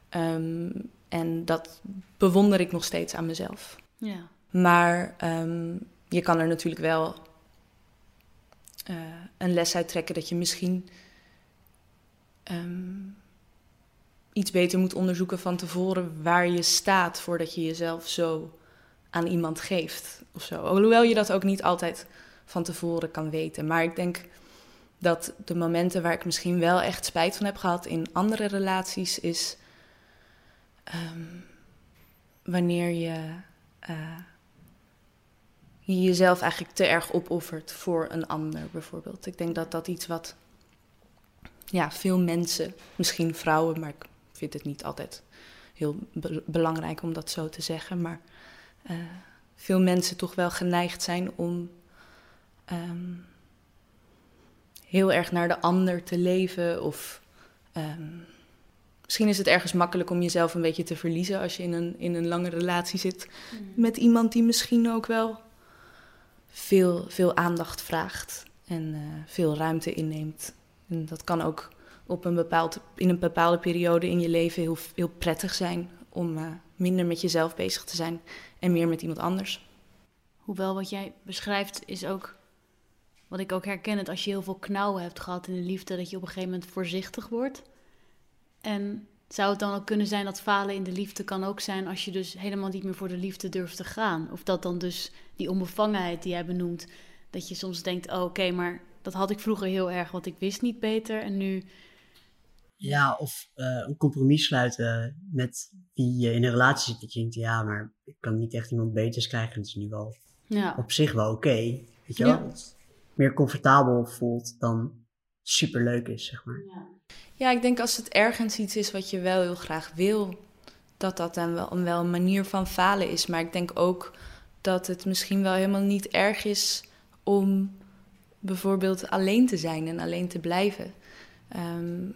Ehm, en dat bewonder ik nog steeds aan mezelf. ja. Maar ehm, je kan er natuurlijk wel eh, een les uit trekken dat je misschien ehm, iets beter moet onderzoeken van tevoren waar je staat voordat je jezelf zo aan iemand geeft of zo. Alhoewel je dat ook niet altijd van tevoren kan weten. Maar ik denk dat de momenten waar ik misschien wel echt spijt van heb gehad in andere relaties is ehm, wanneer je eh, je jezelf eigenlijk te erg opoffert voor een ander, bijvoorbeeld. Ik denk dat dat iets wat ja, veel mensen, misschien vrouwen, maar ik vind het niet altijd heel be- belangrijk om dat zo te zeggen, maar eh, veel mensen toch wel geneigd zijn om ehm, heel erg naar de ander te leven of ehm, Misschien is het ergens makkelijk om jezelf een beetje te verliezen als je in een, in een lange relatie zit met iemand die misschien ook wel veel, veel aandacht vraagt en eh, veel ruimte inneemt. En dat kan ook op een bepaald, in een bepaalde periode in je leven heel, heel prettig zijn om eh, minder met jezelf bezig te zijn en meer met iemand anders. Hoewel wat jij beschrijft is ook... Wat ik ook herken, het als je heel veel knauwen hebt gehad in de liefde... dat je op een gegeven moment voorzichtig wordt. En zou het dan ook kunnen zijn dat falen in de liefde kan ook zijn... als je dus helemaal niet meer voor de liefde durft te gaan? Of dat dan dus die onbevangenheid die jij benoemt... dat je soms denkt, oh, oké, maar dat had ik vroeger heel erg... want ik wist niet beter en nu... Ja, of eh, een compromis sluiten met wie je in een relatie zit. Dat je denkt, ja, maar kan niet echt iemand beters krijgen. Dat is nu wel Ja, op zich wel oké. weet je wel? Ja. Meer comfortabel voelt dan superleuk is, zeg maar. Ja, ik denk als het ergens iets is wat je wel heel graag wil, dat dat dan wel een, wel een manier van falen is. Maar ik denk ook dat het misschien wel helemaal niet erg is om bijvoorbeeld alleen te zijn en alleen te blijven. Ehm,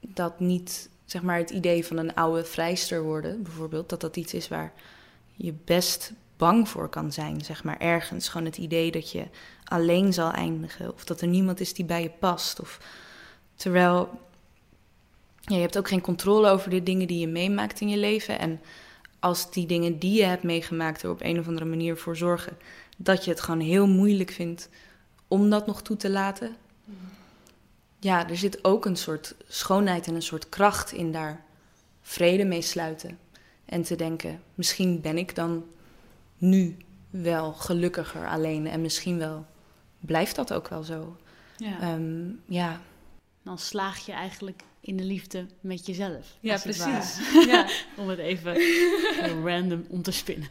dat niet, zeg maar, het idee van een oude vrijster worden, bijvoorbeeld, dat dat iets is waar je best bang voor kan zijn, zeg maar, ergens. Gewoon het idee dat je alleen zal eindigen of dat er niemand is die bij je past. Of Terwijl je hebt ook geen controle over de dingen die je meemaakt in je leven. En als die dingen die je hebt meegemaakt er op een of andere manier voor zorgen dat je het gewoon heel moeilijk vindt om dat nog toe te laten. Ja, er zit ook een soort schoonheid en een soort kracht in daar vrede mee sluiten. En te denken, misschien ben ik dan nu wel gelukkiger alleen en misschien wel blijft dat ook wel zo. ja. Ehm, ja. dan slaag je eigenlijk in de liefde met jezelf. Ja, precies. Ja. Om het even random om te spinnen.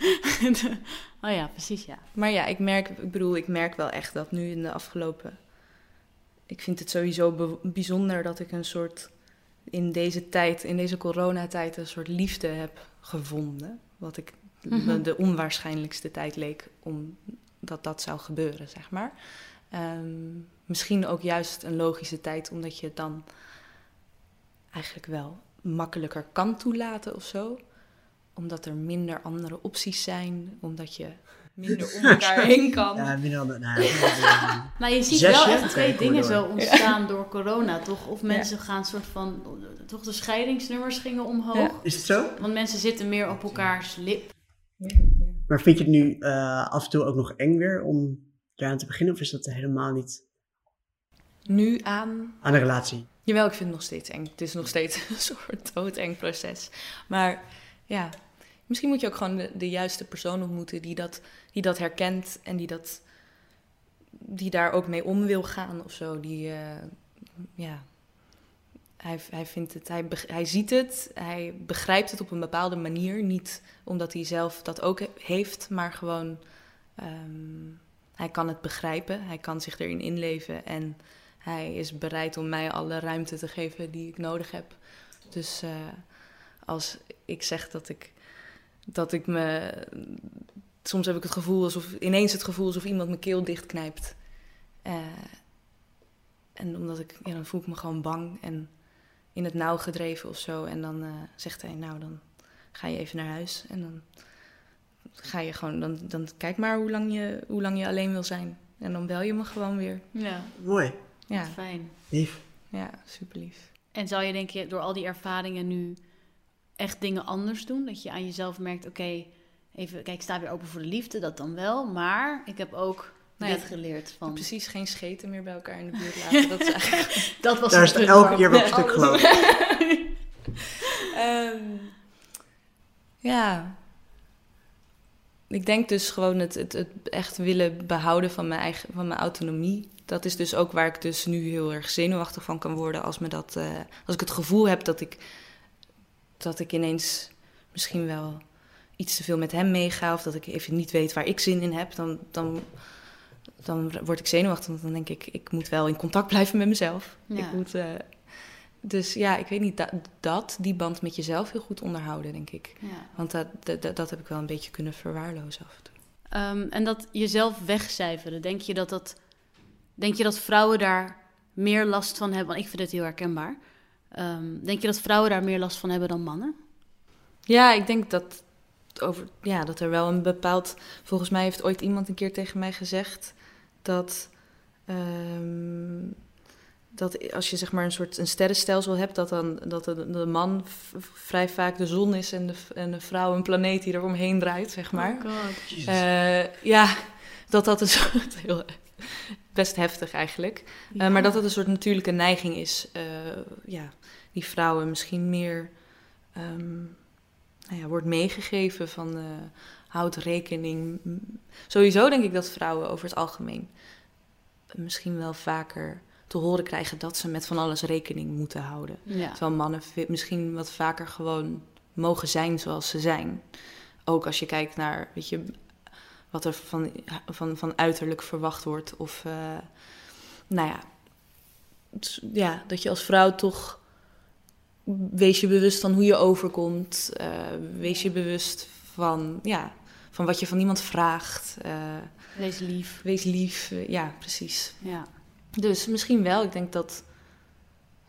oh ja, precies, ja. Maar ja, ik merk, ik bedoel, ik merk wel echt dat nu in de afgelopen. Ik vind het sowieso bijzonder dat ik een soort in deze tijd, in deze coronatijd, een soort liefde heb gevonden. Wat ik Mhm. de onwaarschijnlijkste tijd leek om dat dat zou gebeuren, zeg maar. Ehm, misschien ook juist een logische tijd, omdat je het dan eigenlijk wel makkelijker kan toelaten of zo. Omdat er minder andere opties zijn, omdat je minder om elkaar heen kan. Ja, minder dan... Nou, ja, Nou, je ziet Zesje? wel echt twee maar dingen zo ontstaan door corona, toch? Of mensen gaan soort van... Toch de scheidingsnummers gingen omhoog. Ja. is het zo? Want mensen zitten meer op elkaars lip. Maar vind je het nu eh, af en toe ook nog eng weer om daaraan te beginnen? Of is dat helemaal niet Nu aan aan de relatie? Jawel, ik vind het nog steeds eng. Het is nog steeds een soort doodeng proces. Maar ja, misschien moet je ook gewoon de, juiste persoon ontmoeten die dat, die dat herkent en die, dat, die daar ook mee om wil gaan of zo. Die, eh, ja, hij, hij vindt het, hij, hij ziet het, hij begrijpt het op een bepaalde manier. Niet omdat hij zelf dat ook he- heeft, maar gewoon ehm, hij kan het begrijpen, hij kan zich erin inleven en hij is bereid om mij alle ruimte te geven die ik nodig heb. Dus eh, als ik zeg dat ik, dat ik me. Soms heb ik het gevoel alsof. ineens het gevoel alsof iemand mijn keel dichtknijpt. Eh, en omdat ik. Ja, dan voel ik me gewoon bang en in het nauw gedreven of zo. En dan eh, zegt hij: Nou, dan ga je even naar huis. En dan ga je gewoon. Dan, dan kijk maar hoe lang, je, hoe lang je alleen wil zijn. En dan bel je me gewoon weer. Ja, Mooi, Ja, fijn. lief. ja super lief. En zou je denk je door al die ervaringen nu echt dingen anders doen? Dat je aan jezelf merkt, oké, even, kijk, ik sta weer open voor de liefde, dat dan wel. Maar ik heb ook Nou ja, dit geleerd van... Precies geen scheten meer bij elkaar in de buurt laten. Dat is eigenlijk Dat was Daar is elke keer wel op stuk gelopen. Ehm, ja. Ik denk dus gewoon het, het, het echt willen behouden van mijn eigen van mijn autonomie. Dat is dus ook waar ik dus nu heel erg zenuwachtig van kan worden. Als, me dat, eh, als ik het gevoel heb dat ik, dat ik ineens misschien wel iets te veel met hem meega. Of dat ik even niet weet waar ik zin in heb. Dan, dan, dan word ik zenuwachtig. Want dan denk ik, ik moet wel in contact blijven met mezelf. Ja. Ik moet, eh, dus ja, ik weet niet, dat, dat, die band met jezelf heel goed onderhouden, denk ik. Ja. Want dat, dat, dat- dat heb ik wel een beetje kunnen verwaarlozen af en toe. Ehm, en dat jezelf wegcijferen, denk je dat dat... Denk je dat vrouwen daar meer last van hebben? Want ik vind het heel herkenbaar. Ehm, denk je dat vrouwen daar meer last van hebben dan mannen? Ja, ik denk dat, over, ja, dat er wel een bepaald... Volgens mij heeft ooit iemand een keer tegen mij gezegd dat... ehm, dat als je zeg maar een soort een sterrenstelsel hebt, dat dan dat de, de man vrij vaak de zon is en de, en de vrouw een planeet die er omheen draait, zeg maar. Jezus. Eh, ja, dat dat een soort heel best heftig eigenlijk. Eh, maar dat dat een soort natuurlijke neiging is. eh, ja, die vrouwen misschien meer ehm, nou ja, wordt meegegeven van eh, houd rekening. Sowieso denk ik dat vrouwen over het algemeen misschien wel vaker te horen krijgen dat ze met van alles rekening moeten houden. Ja. Terwijl mannen misschien wat vaker gewoon mogen zijn zoals ze zijn. Ook als je kijkt naar, weet je, wat er van, van, van uiterlijk verwacht wordt. Of, eh, nou ja, ja, dat je als vrouw toch... Wees je bewust van hoe je overkomt. eh, wees je bewust van, ja, van wat je van iemand vraagt. eh, Wees lief. wees lief. ja, precies. Ja. Dus misschien wel. Ik denk dat,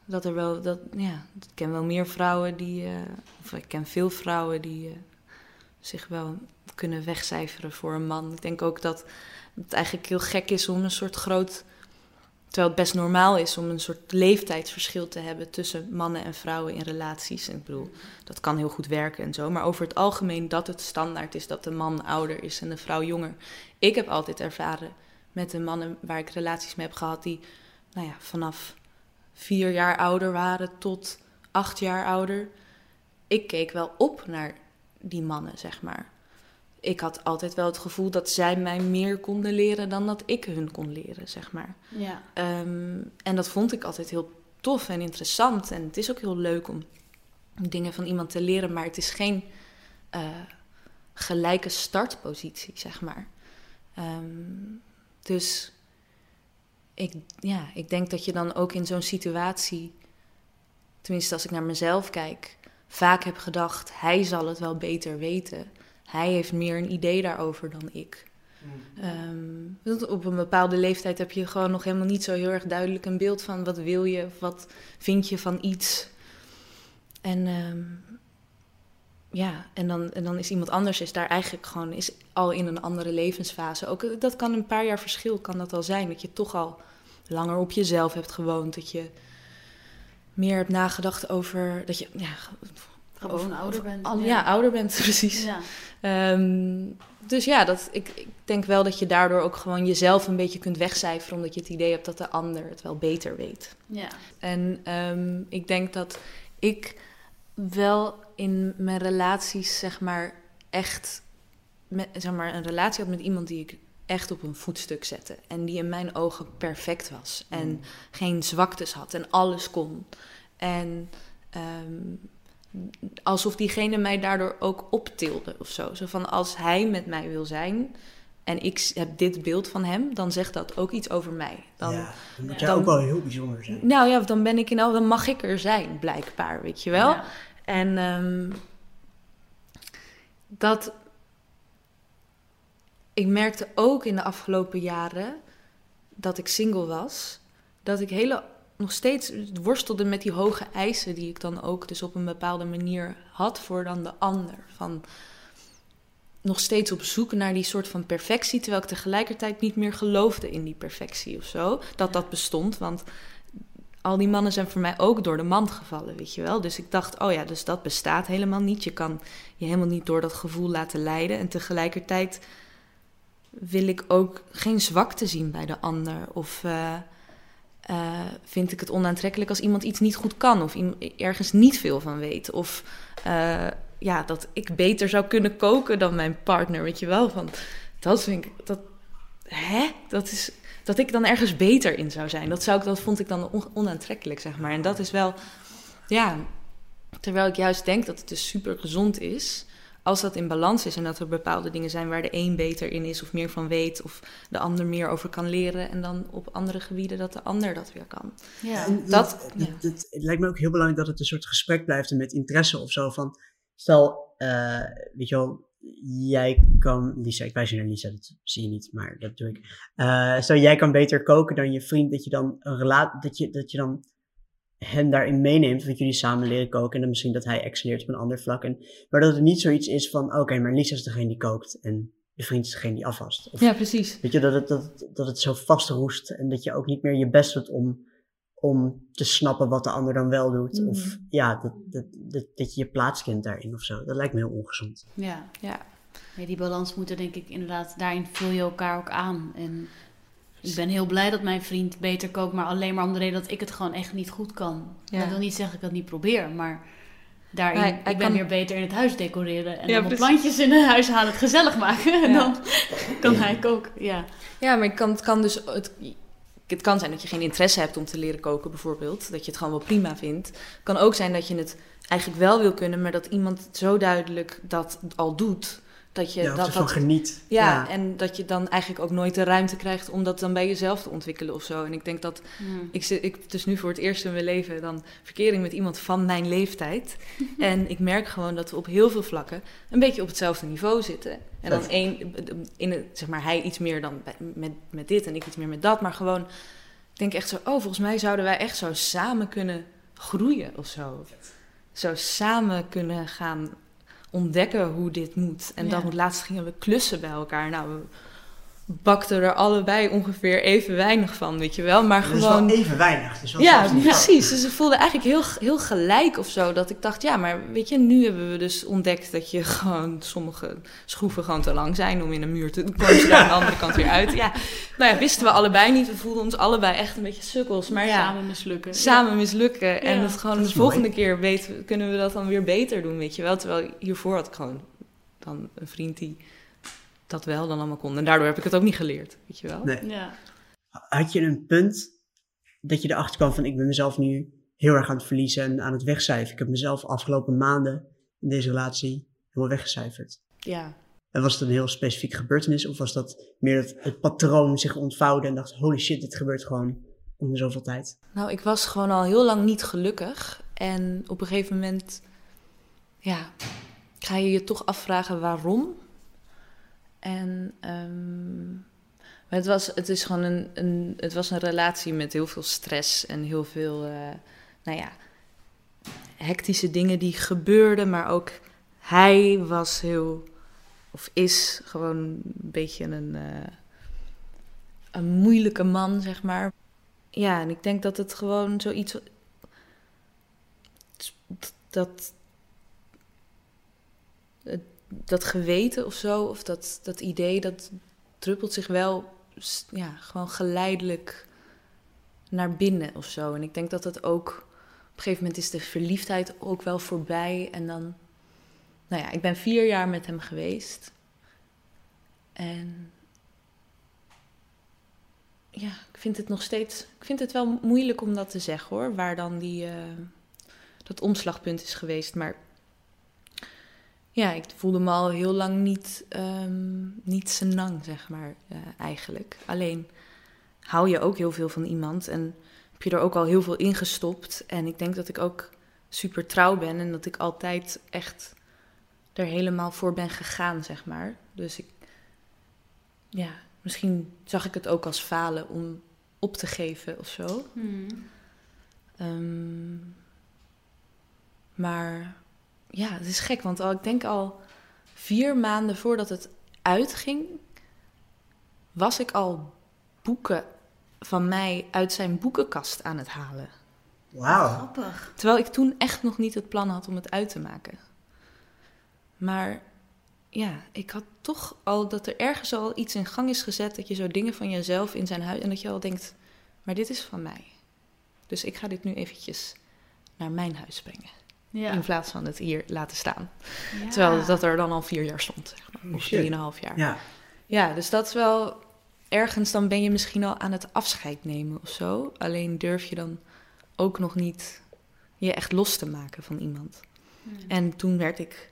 dat er wel. Dat, ja, ik ken wel meer vrouwen die. of ik ken veel vrouwen die zich wel kunnen wegcijferen voor een man. Ik denk ook dat het eigenlijk heel gek is om een soort groot. Terwijl het best normaal is om een soort leeftijdsverschil te hebben tussen mannen en vrouwen in relaties. Ik bedoel, dat kan heel goed werken en zo. Maar over het algemeen dat het standaard is dat de man ouder is en de vrouw jonger. Ik heb altijd ervaren met de mannen waar ik relaties mee heb gehad, die nou ja, vanaf vier jaar ouder waren tot acht jaar ouder. Ik keek wel op naar die mannen, zeg maar. Ik had altijd wel het gevoel dat zij mij meer konden leren dan dat ik hun kon leren, zeg maar. Ja. Ehm, en dat vond ik altijd heel tof en interessant. En het is ook heel leuk om dingen van iemand te leren, maar het is geen eh, gelijke startpositie, zeg maar. Ehm, dus ik, ja, ik denk dat je dan ook in zo'n situatie, tenminste als ik naar mezelf kijk, vaak heb gedacht: hij zal het wel beter weten. Hij heeft meer een idee daarover dan ik. Ehm, want op een bepaalde leeftijd heb je gewoon nog helemaal niet zo heel erg duidelijk een beeld van wat wil je, of wat vind je van iets. En ehm, ja, en dan, en dan is iemand anders is daar eigenlijk gewoon is al in een andere levensfase. Ook eh, dat kan een paar jaar verschil kan dat al zijn. Dat je toch al langer op jezelf hebt gewoond. Dat je meer hebt nagedacht over dat je ja, Gewoon ouder bent. al- ja. ouder bent precies. Ja. Ehm, dus ja, dat, ik, ik denk wel dat je daardoor ook gewoon jezelf een beetje kunt wegcijferen, omdat je het idee hebt dat de ander het wel beter weet. ja. En ehm, ik denk dat ik wel in mijn relaties, zeg maar, echt met, zeg maar, een relatie had met iemand die ik echt op een voetstuk zette. En die in mijn ogen perfect was. En geen zwaktes had en alles kon. En ehm, alsof diegene mij daardoor ook optilde of zo. Zo van als hij met mij wil zijn en ik heb dit beeld van hem, dan zegt dat ook iets over mij. Dan, ja, dan moet jij dan- ook wel heel bijzonder zijn. nou ja, dan ben ik in, dan mag ik er zijn, blijkbaar, weet je wel. Ja. En ehm, dat. Ik merkte ook in de afgelopen jaren dat ik single was, dat ik hele, nog steeds worstelde met die hoge eisen die ik dan ook dus op een bepaalde manier had voor dan de ander. Van nog steeds op zoek naar die soort van perfectie, terwijl ik tegelijkertijd niet meer geloofde in die perfectie of zo, dat dat bestond. Want al die mannen zijn voor mij ook door de mand gevallen, weet je wel. Dus ik dacht, oh ja, dus dat bestaat helemaal niet. Je kan je helemaal niet door dat gevoel laten leiden. En tegelijkertijd wil ik ook geen zwakte zien bij de ander. Of eh, eh, vind ik het onaantrekkelijk als iemand iets niet goed kan. Of ergens niet veel van weet. Of eh, ja, dat ik beter zou kunnen koken dan mijn partner, weet je wel. Van, dat vind ik, dat, hè? Dat is, dat ik dan ergens beter in zou zijn. Dat, zou ik, dat vond ik dan on- onaantrekkelijk, zeg maar. En dat is wel, ja, terwijl ik juist denk dat het dus super gezond is. Als dat in balans is en dat er bepaalde dingen zijn waar de een beter in is of meer van weet, of de ander meer over kan leren, en dan op andere gebieden dat de ander dat weer kan. Ja. En dat- ja. het lijkt me ook heel belangrijk dat het een soort gesprek blijft en met interesse of zo. Van, stel, eh, weet je wel, jij kan, Lisa, ik wijs je naar Lisa, dat zie je niet, maar dat doe ik. Eh, stel, jij kan beter koken dan je vriend, dat je dan een relatie, dat je, dat je dan hem daarin meeneemt, dat jullie samen leren koken en dan misschien dat hij excelleert op een ander vlak. En, maar dat het niet zoiets is van, oké, maar Lisa is degene die kookt en de vriend is degene die afwast. Of, Ja, precies. Weet je, dat het, dat, het- dat het zo vastroest en dat je ook niet meer je best doet om, om te snappen wat de ander dan wel doet. Mhm. Of ja, dat, dat, dat, dat je je plaats kent daarin of zo. Dat lijkt me heel ongezond. ja. Ja. Ja, die balans moet er denk ik inderdaad, daarin vul je elkaar ook aan. En ik ben heel blij dat mijn vriend beter kookt, maar alleen maar om de reden dat ik het gewoon echt niet goed kan. Ja. Dat wil niet zeggen dat ik het niet probeer, maar daarin, Hij- hij ik ben kan- weer beter in het huis decoreren en Ja, dan plantjes in het huis halen, het gezellig maken. En dan kan hij koken, ja. Ja, maar het kan, het kan dus. Het, het kan zijn dat je geen interesse hebt om te leren koken, bijvoorbeeld. Dat je het gewoon wel prima vindt. Het kan ook zijn dat je het eigenlijk wel wil kunnen, maar dat iemand zo duidelijk dat al doet. Dat je Ja, dat, dat, geniet. ja, en dat je dan eigenlijk ook nooit de ruimte krijgt om dat dan bij jezelf te ontwikkelen of zo. En ik denk dat Hmm. ik zit ik dus nu voor het eerst in mijn leven dan verkering met iemand van mijn leeftijd. en ik merk gewoon dat we op heel veel vlakken een beetje op hetzelfde niveau zitten. En dan één, in het, zeg maar, hij iets meer dan bij- met, met dit en ik iets meer met dat. Maar gewoon, ik denk echt zo, oh, volgens mij zouden wij echt zo samen kunnen groeien of zo. Zo samen kunnen gaan ontdekken hoe dit moet. En Ja. dan laatst gingen we klussen bij elkaar. Nou, we bakten er allebei ongeveer even weinig van, weet je wel. Maar Dat is gewoon... wel even weinig. Het is wel Ja, precies. Dus het voelde eigenlijk heel, heel gelijk of zo. Dat ik dacht, ja, maar weet je, nu hebben we dus ontdekt dat je gewoon sommige schroeven gewoon te lang zijn om in een muur te komen ze daar aan de andere kant weer uit. Ja, nou ja, wisten we allebei niet. We voelden ons allebei echt een beetje sukkels. Maar ja, Samen mislukken. samen mislukken. En Ja, het gewoon dat de volgende keer weten, kunnen we dat dan weer beter doen, weet je wel. Terwijl hiervoor had ik gewoon dan een vriend die dat wel dan allemaal kon. En daardoor heb ik het ook niet geleerd, weet je wel. Nee. Ja. Had je een punt dat je erachter kwam van ik ben mezelf nu heel erg aan het verliezen en aan het wegcijferen. Ik heb mezelf afgelopen maanden in deze relatie helemaal weggecijferd. Ja. En was het een heel specifieke gebeurtenis of was dat meer dat het patroon zich ontvouwde en dacht holy shit, dit gebeurt gewoon om zoveel tijd. Nou, ik was gewoon al heel lang niet gelukkig. En op een gegeven moment, ja, ga je je toch afvragen waarom. En ehm, het, was, het is gewoon een, een, het was een relatie met heel veel stress en heel veel, eh, nou ja, hectische dingen die gebeurden, maar ook hij was heel, of is gewoon een beetje een, eh, een moeilijke man, zeg maar. Ja, en ik denk dat het gewoon zoiets. Dat. Dat geweten of zo, of dat, dat idee, dat druppelt zich wel ja, gewoon geleidelijk naar binnen of zo. En ik denk dat het ook. Op een gegeven moment is de verliefdheid ook wel voorbij. En dan. Nou ja, ik ben vier jaar met hem geweest. En. Ja, ik vind het nog steeds. Ik vind het wel moeilijk om dat te zeggen hoor. Waar dan die. Uh, dat omslagpunt is geweest. Maar. Ja, ik voelde me al heel lang niet. Um, niet senang, zeg maar. Uh, eigenlijk. Alleen hou je ook heel veel van iemand. En heb je er ook al heel veel in gestopt. En ik denk dat ik ook super trouw ben en dat ik altijd echt er helemaal voor ben gegaan, zeg maar. Dus ik, ja, misschien zag ik het ook als falen om op te geven of zo. Hmm. Um, maar ja, het is gek, want al, ik denk al vier maanden voordat het uitging, was ik al boeken van mij uit zijn boekenkast aan het halen. Wauw. Grappig. Terwijl ik toen echt nog niet het plan had om het uit te maken. Maar ja, ik had toch al dat er ergens al iets in gang is gezet. Dat je zo dingen van jezelf in zijn huis. En dat je al denkt: maar dit is van mij. Dus ik ga dit nu eventjes naar mijn huis brengen. Ja. In plaats van het hier laten staan. Ja. Terwijl dat er dan al vier jaar stond. Zeg maar, of drieënhalf jaar. Ja. ja, dus dat is wel ergens dan ben je misschien al aan het afscheid nemen of zo. Alleen durf je dan ook nog niet je echt los te maken van iemand. Hmm. En toen werd ik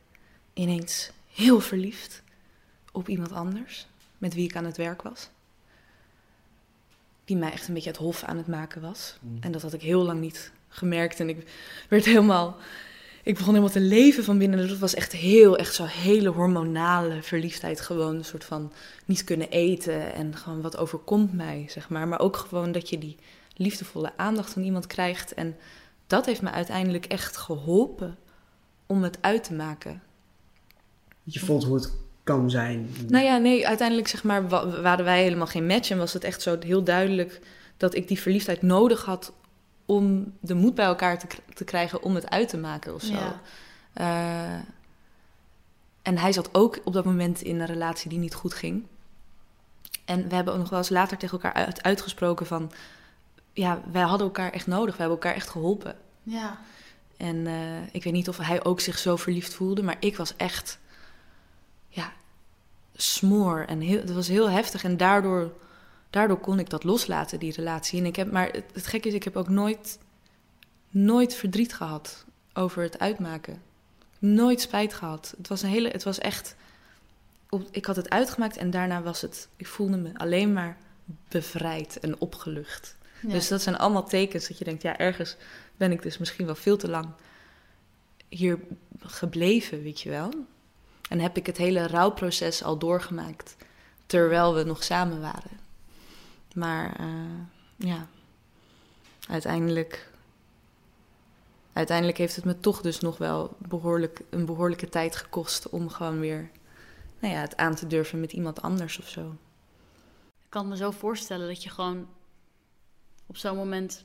ineens heel verliefd op iemand anders met wie ik aan het werk was. Die mij echt een beetje het hof aan het maken was. Hmm. En dat had ik heel lang niet gemerkt. En ik werd helemaal ik begon helemaal te leven van binnen. Dus het was echt heel, echt zo'n hele hormonale verliefdheid. Gewoon een soort van niet kunnen eten en gewoon wat overkomt mij, zeg maar. Maar ook gewoon dat je die liefdevolle aandacht van iemand krijgt. En dat heeft me uiteindelijk echt geholpen om het uit te maken. Je voelt hoe het kan zijn. Nou ja, nee, uiteindelijk zeg maar waren wij helemaal geen match. En was het echt zo heel duidelijk dat ik die verliefdheid nodig had om de moed bij elkaar te, te krijgen om het uit te maken of zo. Uh, en hij zat ook op dat moment in een relatie die niet goed ging. En we hebben ook nog wel eens later tegen elkaar uitgesproken van... Ja, wij hadden elkaar echt nodig. We hebben elkaar echt geholpen. Ja. En uh, ik weet niet of hij ook zich zo verliefd voelde, maar ik was echt... Ja, smoor. En heel, het was heel heftig. En daardoor daardoor kon ik dat loslaten, die relatie. En ik heb, maar het, het gekke is, ik heb ook nooit, nooit verdriet gehad over het uitmaken. Nooit spijt gehad. Het was een hele, het was echt, ik had het uitgemaakt en daarna was het, ik voelde me alleen maar bevrijd en opgelucht. Dus dat zijn allemaal tekens dat je denkt, ja, ergens ben ik dus misschien wel veel te lang hier gebleven, weet je wel. En heb ik het hele rouwproces al doorgemaakt terwijl we nog samen waren. Maar uh, ja, uiteindelijk, uiteindelijk heeft het me toch dus nog wel behoorlijk, een behoorlijke tijd gekost om gewoon weer nou ja, het aan te durven met iemand anders of zo. Ik kan me zo voorstellen dat je gewoon op zo'n moment,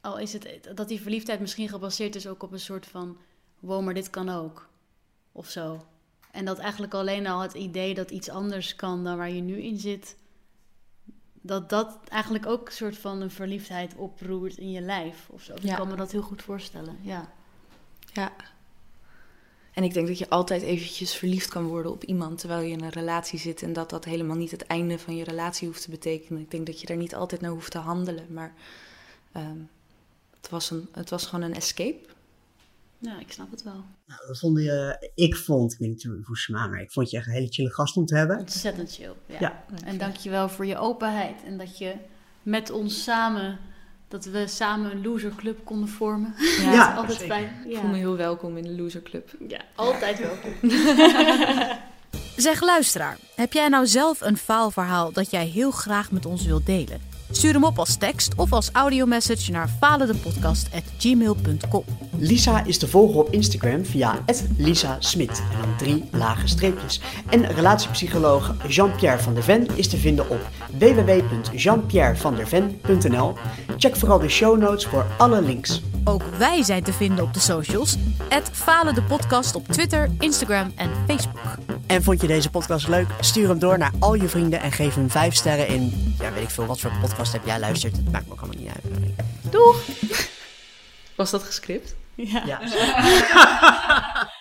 al is het dat die verliefdheid misschien gebaseerd is ook op een soort van, wow, maar dit kan ook, of zo. En dat eigenlijk alleen al het idee dat iets anders kan dan waar je nu in zit, dat dat eigenlijk ook een soort van een verliefdheid oproert in je lijf of zo. Ik kan me dat heel goed voorstellen, ja. Ja. En ik denk dat je altijd eventjes verliefd kan worden op iemand terwijl je in een relatie zit. En dat dat helemaal niet het einde van je relatie hoeft te betekenen. Ik denk dat je daar niet altijd naar hoeft te handelen. Maar um, het, was een, het was gewoon een escape. Ja, ik snap het wel. Nou, dat vond je, ik vond, ik weet niet hoe Sma, maar ik vond je echt een hele chille gast om te hebben. Ontzettend chill, ja. ja. En dankjewel voor je openheid en dat je met ons samen, dat we samen een loser club konden vormen. Ja, ja altijd fijn. Ik voel me heel welkom in de loser club. Ja, altijd welkom. Zeg luisteraar, heb jij nou zelf een faalverhaal dat jij heel graag met ons wilt delen? Stuur hem op als tekst of als audiomessage naar falendepodcast.gmail.com. Lisa is te volgen op Instagram via Lisa Smit en dan drie lage streepjes. En relatiepsycholoog Jean-Pierre van der Ven is te vinden op www.jeanpierrevanderven.nl. Check vooral de show notes voor alle links. Ook wij zijn te vinden op de socials. Falen de podcast op Twitter, Instagram en Facebook. En vond je deze podcast leuk? Stuur hem door naar al je vrienden en geef hem 5 sterren in. Ja, weet ik veel wat voor podcast heb jij luistert. Het maakt me ook allemaal niet uit. Doeg! Was dat gescript? Ja. Ja.